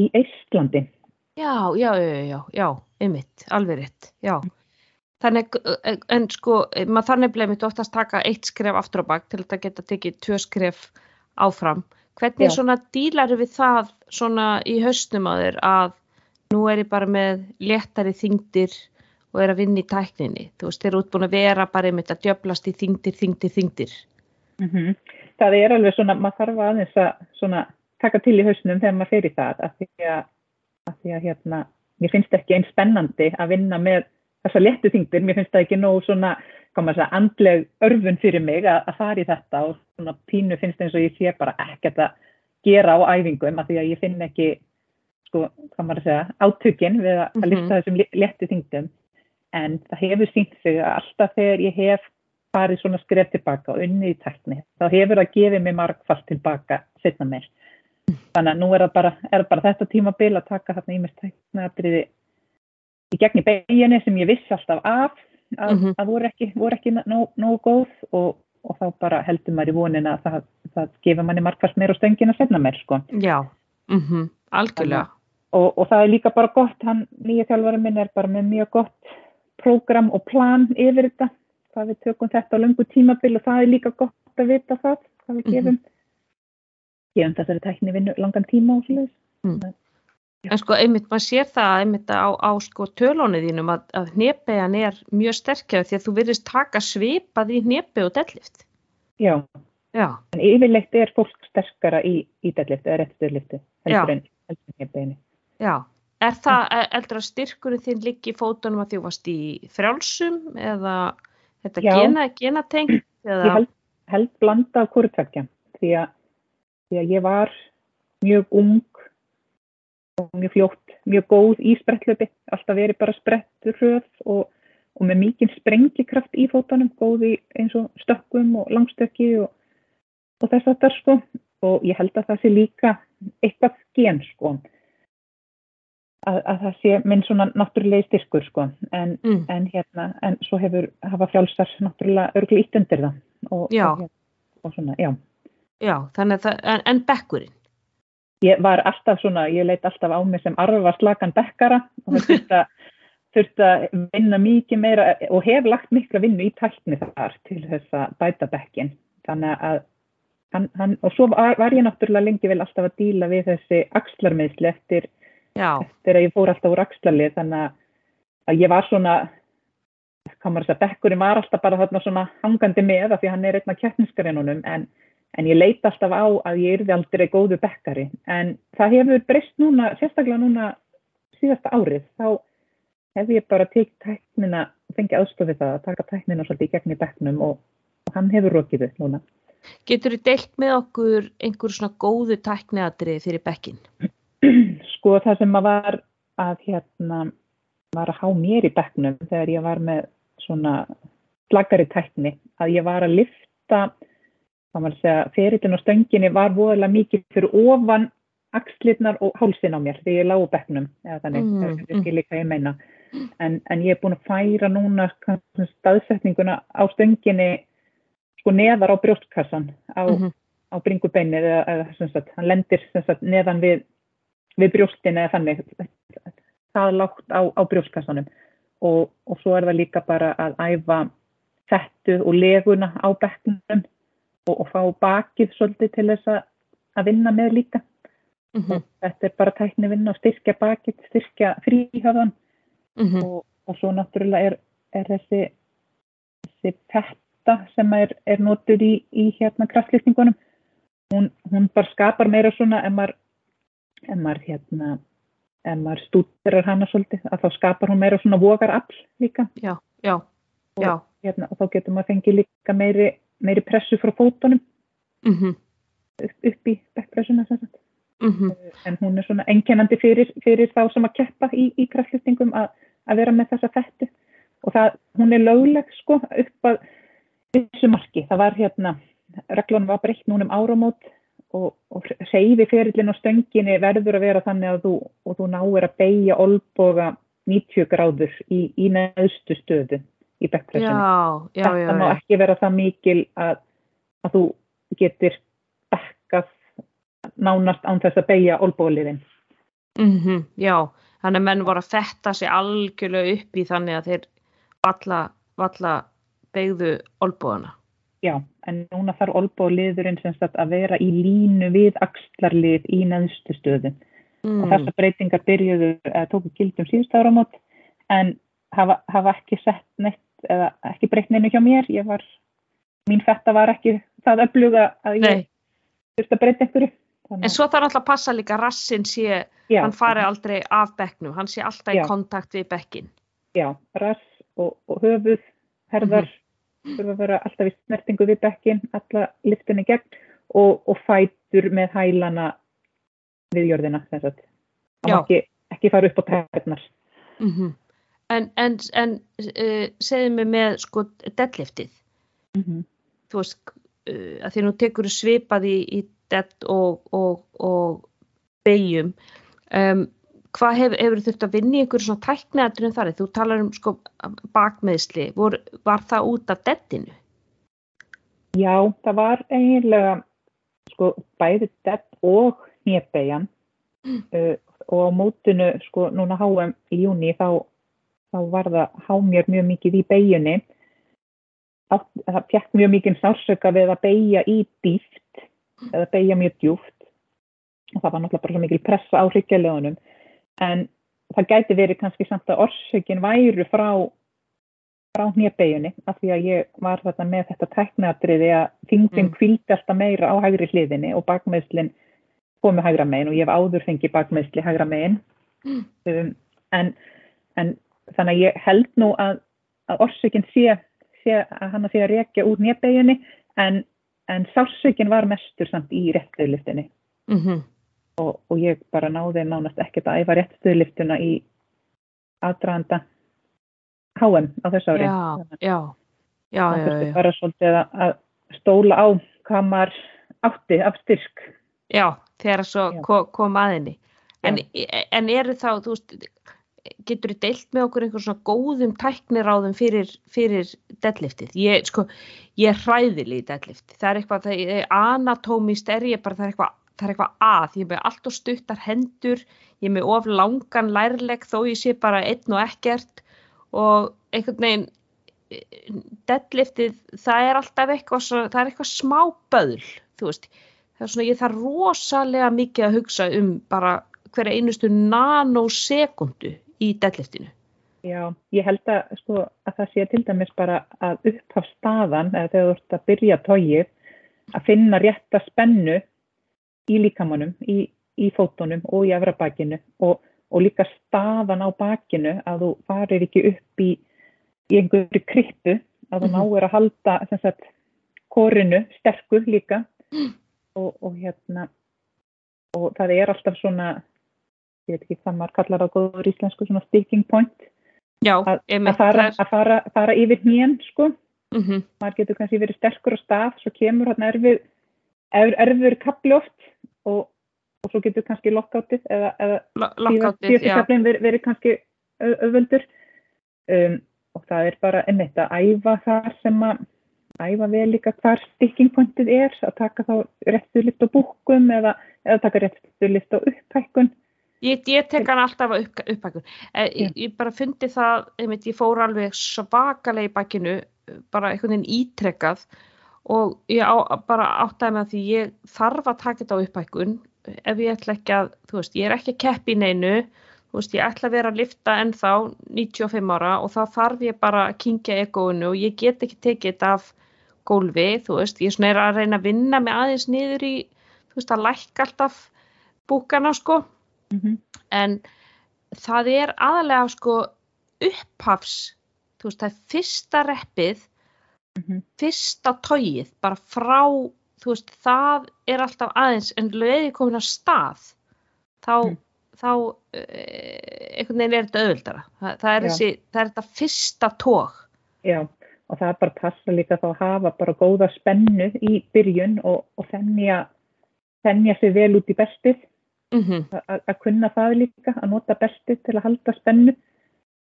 í Eistlandi Já, já, já, já, já, einmitt, alveg rétt, já. Þannig, eh, en sko, maður þannig bleið mitt oftast taka eitt skref aftur á bak til að geta tekið tvö skref áfram. Hvernig Já. svona dílar við það svona í hausnum að þér að nú er ég bara með léttari þingdir og er að vinna í tækninni. Þú veist, þeir eru útbúin að vera bara einmitt að djöblast í þingdir, þingdir, þingdir. Mm Það er alveg svona, maður þarf aðeins að svona, taka til í hausnum þegar maður fer í það af því að, af því að hérna, mér finnst ekki einn spennandi að vinna með þessa léttu þingdir, mér finnst það ekki nóg svona, hvað maður segja, andleg örfun fyrir mig að, að fara í þetta og svona pínu finnst eins og ég sé bara ekkert að gera á æfingum af því að ég finn ekki, sko, hvað maður segja, átökin við að, að Mhm. lifta þessum léttu þingdum en það hefur sínt sig að alltaf þegar ég hef farið svona skref tilbaka og unnið í tækni, þá hefur það gefið mér margfalt tilbaka setna mér. Þannig að nú er það bara, er bara þetta tímabil að taka þarna ímest tæknaðatriði í gegn í beginni sem ég vissi alltaf af að, Mhm. að voru ekki, voru ekki nógu nóg góð og, og þá bara heldur maður í vonina að það, það gefur manni margfalt meir á stöngina setna mér sko. Já, mm algjörlega. Og, og það er líka bara gott, hann nýja þjálfari minn er bara með mjög gott prógram og plan yfir þetta, hvað við tökum þetta á löngu tímabil og það er líka gott að vita það, hvað við Mhm. gefum, gefum þessari tækni vinnu langan tíma og svoleiðis. En sko einmitt, maður sér það einmitt á, á sko tölónu þínum að, að hnepegan er mjög sterkjaður því að þú virðist taka svipað í hnepi og deadlift. Já, Já, en yfirleitt er fólk sterkara í, í deadliftu eða réttstöðliftu heldur en heldur en beini. já. Er það eldur að styrkurinn þinn í fótunum að þú varst í frjálsum eða þetta gena, genatengt eða? Ég held, held blanda hvort tvekja því því að ég var mjög ung og mjög fljótt, mjög góð í sprettlöpi, alltaf verið bara sprettur hröð og, og með mikinn sprengikraft í fótunum, góð í eins og stökkum og langstökki og, og þess að það sko. Og ég held að það sé líka eitthvað gen sko að, að það sé minn svona náttúrulegi styrkur sko. En Mm, en hérna, en svo hefur hafa frjálsar náttúrulega örglu ítt undir það. Og, og, og svona, já. Já, þannig að það, en, en bekkurinn? ég var alltaf svona, ég leit alltaf á mig sem arfa slakan bekkara og það þurfti að þurfti að vinna mikið meira og hef lagt mikla vinnu í tækni þar til þess að bæta bekkin þannig að hann, hann, og svo var ég náttúrulega lengi vel alltaf að díla við þessi axlarmiðsli eftir, Já, að ég fór alltaf úr axlarlið þannig að, ég var svona hvað maður að bekkurinn var alltaf bara þarna svona hangandi með af því hann er einn af keppniskarinnunum en, en ég leit alltaf á að ég yrði aldrei góðu bekkari en það hefur breyst núna, sérstaklega núna síðasta árið, þá hef ég bara tekið tæknina fengið aðstofið það að taka tæknina svolítið í gegn í bekknum og, og hann hefur rokið upp núna. getur þú deilt með okkur einhver svona góðu tækniadrið fyrir bekkin? sko það sem að var að hérna var að há mér í bekknum þegar ég var með svona slagari tækni að ég var að lifta þá maður að segja ferillin og stönginni var voðalega mikið fyrir ofan axlirnar og hálsin á mér þegar ég lág á bekknum eða þannig, mm, það skil líka ég meina en, en ég er búin að færa núna staðsetninguna á stönginni sko neðar á brjóstkassan á, Mhm. á bringubeinið eða, eða sem sagt, hann lendir sem sagt, neðan við, við brjóstin eða þannig. Það lágt á, á brjóstkassanum. Og, og svo er það líka bara að æfa þetta og leguna á bekknum og, og fá bakið svolítið til þess að, að vinna með líka. Mm þetta er bara tækni vinna og styrkja bakið, styrkja fríhöfðan. -hmm. og, og svo náttúrulega er, er þessi, þessi þetta sem er, er notuð í, í hérna kraftlýstingunum hún, hún bara skapar meira svona ef maður, ef maður hérna maður stúderar hana svolítið að þá skapar hún meira svona vogar afl líka. Já, já, já. hérna, og þá getur maður fengið líka meiri, meiri pressu frá fótunum. Mm -hmm. upp, upp í backpressuna Mm en hún er svona einkennandi fyrir, fyrir þá sem að keppa í, í kraftlýstingum að, að vera með þessa fettu og það, hún er lögleg sko upp að þessu marki, það var hérna reglunum var breytt núna um áramót og, og reyfi ferillin á stönginni verður að vera þannig að þú og þú náir að beigja olboga 90 gráður í, í neðstu stöðu í já, þetta má ekki vera það mikil að, að þú getur bakkað nánast án þess að beigja olbóliðin. Mm já, Þannig að menn voru að fetta sig algjörlega upp í þannig að þeir valla, valla beigðu olbúðana. Já, en núna þarf olbúðliðurinn að vera í línu við axlarlið í neðstu stöðun. Mm. Og þessar breytingar byrjuðu að tóku gildum síðust ára mót en hafa, hafa ekki sett neitt eða ekki breytt neinu hjá mér. Var, mín fetta var ekki það öfluga að ég þurfti að breyta einhverju. En svo þarf alltaf að passa líka rassin sé, Já. hann fari aldrei af bekknum, hann sé alltaf Já. í kontakt við bekkin. Já, rass og, og höfuð, herðar, mm -hmm. Þurfa að vera alltaf í snertingu við bekkin, alla liftinni gegn og, og fætur með hælana við jörðina, þess að ekki, ekki fara upp á tærnar. Mm -hmm. En, en, en uh, segðum við með sko deadliftið, mm -hmm. þú veist, uh, að því nú tekur svipað í, í dett og, og, og beigjum um, hvað hefur, hefur þurft að í einhverju svona tækniðatunum þar? Þú talar um sko bakmeðsli Vor, var það út af dettinu? Já, það var eiginlega sko bæði dett og nýjabæjan mm. uh, og á mótinu sko núna háum í júni þá, þá var það há mér mjög mikið í bæjunni það fekk mjög mikið sársöka við að bæja í dýft eða beigja mjög djúft og það var náttúrulega bara svo mikil pressa á hryggjarlegunum en það gæti verið kannski samt að orsökin væru frá frá hnjabeiginni af því að ég var þetta með þetta tæknatriði að þingin mm. kvildi alltaf meira á hægri hliðinni og bakmeðslinn komið hægra megin og ég hef áður fengið bakmeðsli hægra megin mm. um, en, en þannig að ég held nú að, að orsökin sé, sé að hann að sé að rekja úr hnjabeiginni en en sársökin var mestur samt í réttuðliftinni mm -hmm. Og, og ég bara náði nánast ekkert að æfa réttuðliftuna í aðdraðanda HM á þessu ári. Já, já, já, það var svolítið að, stóla á hvað maður átti af styrk. Já, þegar það kom, kom aðinni en, en eru þá, þú veist getur þið deilt með okkur einhver svona góðum tækniráðum fyrir, fyrir deadliftið. Ég, sko, ég hræðili í deadlift. Það er eitthvað, það er anatómist er ég bara, það er eitthvað, það er eitthvað að. Ég er með allt og stuttar hendur, ég er með of langan lærleg þó ég sé bara einn og ekkert og einhvern veginn deadliftið, það er alltaf eitthvað, það er eitthvað smá böðl, þú veist. Það er svona, ég þarf rosalega mikið að hugsa um bara hverja einustu nanosekundu í deadliftinu? Já, ég held að, sko, að það sé til dæmis bara að upphaf staðan eða þegar þú ert að byrja tóið að finna rétta spennu í líkamannum, í, í fótonum og í efrabakinu og, og líka staðan á bakinu að þú farir ekki upp í, í einhverju kryppu að þú -hmm. náir að halda sagt, korinu sterkur líka mm. og, og hérna og það er alltaf svona ég veit ekki hvað maður kallar á góður íslensku svona sticking point Já, að, að, fara, að fara, fara yfir nýjan sko mm -hmm. maður getur kannski verið sterkur á stað svo kemur hann erfið er, erfur kapljóft og, og svo getur kannski lokkátið eða, eða síðan verið veri kannski auðvöldur um, og það er bara ennett að æfa þar sem að æfa vel líka hvar sticking pointið er að taka þá réttu lift á búkum eða, eða taka réttu lift á upphækkun. Ég, ég tek hann alltaf upp, uppbækun. Eh, ég, ég bara fundi það, einmitt, ég fór alveg svakalega í bækinu, bara einhvern veginn ítrekkað og ég á, bara áttaði með því ég þarf að taka þetta á uppbækun ef ég ætla ekki að, þú veist, ég er ekki að keppi neinu, þú veist, ég ætla að vera að lifta ennþá 95 ára og þá þarf ég bara að kingja egoinu og ég get ekki tekið þetta af gólfi, þú veist, ég er svona að reyna að vinna með aðeins niður í, þú veist, að lækka alltaf búkana, sko. Mm -hmm. en það er aðalega sko upphafs þú veist það er fyrsta reppið mm -hmm. fyrsta tóið bara frá þú veist það er alltaf aðeins en leiði komin að stað þá, mm. þá eh, einhvern veginn er þetta öðvöldara það, það, er þessi, það er þetta fyrsta tóg Já og það er bara passa líka þá að hafa bara góða spennu í byrjun og, og þennja þennja sig vel út í bestið mm -hmm. að kunna það líka, að nota belti til að halda spennu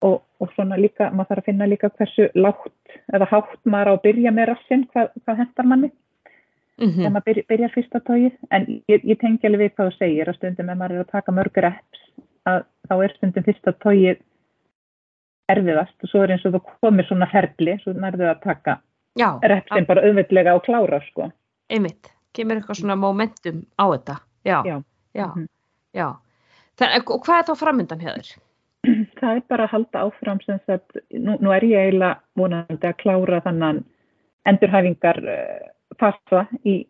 og, og svona líka, maður þarf að finna líka hversu látt eða hátt maður á að byrja með rassin, hvað, hvað hendar manni mm -hmm. þegar maður byrja, byrjar fyrsta tóið en ég, ég tengi alveg við hvað þú segir að stundum ef maður er að taka mörgur apps að þá er stundum fyrsta tóið erfiðast og svo er eins og þú komir svona ferli, svo nærðu að taka Já, repsin bara auðveldlega og klára sko. einmitt, kemur eitthvað svona momentum á þetta. Já, Já. já, Mhm. já. Þannig, og hvað er þá framöndan þér? Það er bara að halda áfram sem sagt, nú, nú er ég eiginlega vonandi að klára þannan endurhæfingar uh, fasa í,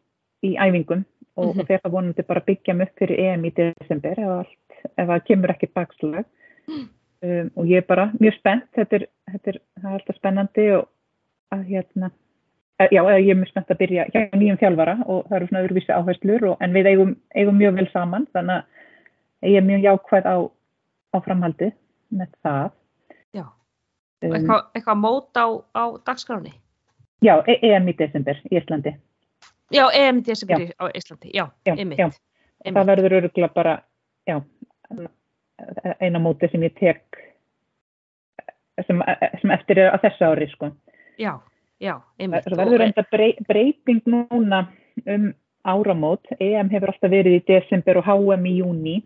í æfingum og, Mhm. og fer það vonandi bara byggja upp fyrir EM í desember ef, allt, ef það kemur ekkert bakslag. Um, og ég er bara mjög spennt þetta er, þetta er, það er alltaf spennandi og að hérna eh, já, ég er mjög spennt að byrja hjá nýjum þjálfara og það eru svona öðruvísi áherslur og, en við eigum, eigum mjög vel saman þannig að ég er mjög jákvæð á, á framhaldi með það Já, um, eitthvað, eitthvað mót á, á dagskráni? Já, E- EM í desember í Íslandi Já, EM í desember á Íslandi, já, Já, einmitt. já. einmitt. það verður öruglega bara já, eina móti sem ég tek sem, sem eftir er að þessu ári sko. Já, já, einmitt. það verður brey, breyting núna um áramót EM hefur alltaf verið í desember og HM í júni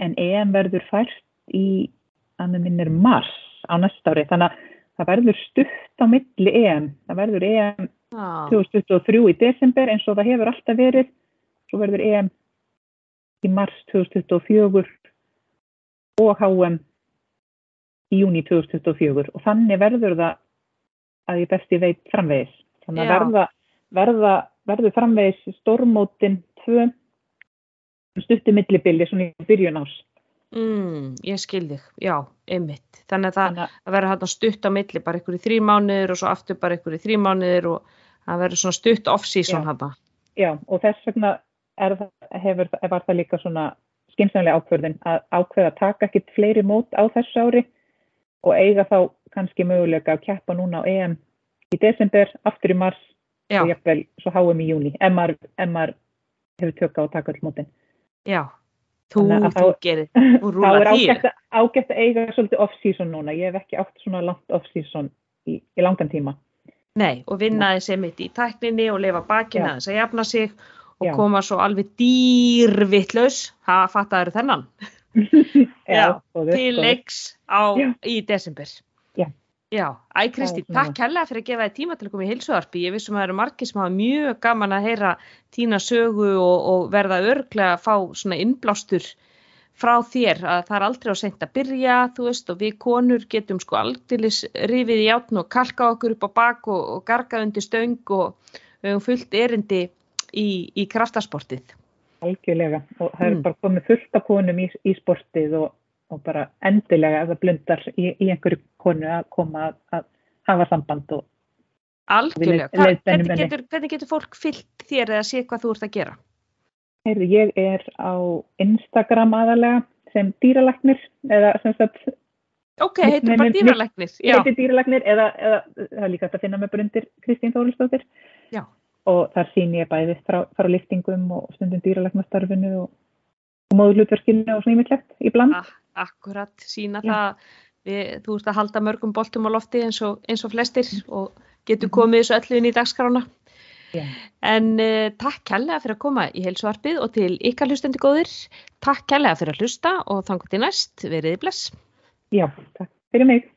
en EM verður fært í að með minnir mars á næsta ári. Þannig að það verður stutt á milli EM. Það verður EM Já, 2023 í desember eins og það hefur alltaf verið. Svo verður EM í mars 2024 og HM í júni 2024 og þannig verður það að ég besti veit framvegis. Þannig að verða, verða, verður framvegis stórmótin tvö stutti millibili svona í byrjun ás mm, ég skil þig, já, einmitt. Þannig að það, þannig að verður hann stutt á milli, bara ykkur í þrý mánuður og svo aftur bara ykkur í þrý mánuður og það verður svona stutt off-season hann. Já, og þess vegna það, hefur, var það líka svona skynsamlega ákvörðin að ákveða að taka ekkit fleiri mót á þessu ári og eiga þá kannski möguleika að keppa núna á EM í desember, aftur í mars Já, og jafnvel svo HM í júni, ef maður, ef maður hefur tökka og taka öll mótin. já. Þú, þú gerir, þú rúlar er því. ágætt, að- ágætt að eiga svolítið off-season núna, ég hef ekki átt svona langt off-season í, í langan tíma. Nei, og vinna þessi mitt í tækninni og lifa bakinn Já. aðeins að jafna sig og Já. koma svo alveg dýrvittlaus, hafa fattaður þennan, Já, góður, til leiks Já. í desember. Já. Já, æ Kristi, takk hella fyrir að gefa þið tíma til að koma í heilsuarpi. Ég vissum að það eru margir sem hafa mjög gaman að heyra tína sögu og, og verða örglega að fá svona innblástur frá þér að það er aldrei á seint að byrja, þú veist, og við konur getum sko aldeilis rifið í játn og kalka okkur upp á bak og, og garga undir stöng og við höfum fullt erindi í, í kraftasportið. Algjörlega og það er Mm. bara komið fullt af konum í, í sportið og, og bara endilega ef það blundar í, í einhverju konu að koma að, að hafa samband og Algjörlega. Hva, hvernig, getur, hvernig getur fólk fyllt þér eða sé hvað þú ert að gera? heyrðu ég er á Instagram aðalega sem dýralæknir eða sem sagt Ok, heitir bara mitt- dýralæknir. Já, heiti dýralæknir eða, eða það er líka að finna með brundir Kristín Þóristóttir Já. og þar sín ég bæði frá, frá liftingum og stundum dýralæknastarfinu og, og móðlutverkinu og svona ímyndlegt í bland akkurat, sína Já. það. Við, þú ert að halda mörgum boltum á lofti eins og, eins og flestir og getur komið þessu öllu inn í dagskrána. Já. En uh, takk kærlega fyrir að koma í heilsuarpið og til ykkar hlustendi góðir. Takk kærlega fyrir að hlusta og þangur til næst. Verið þið bless. Já, takk fyrir mig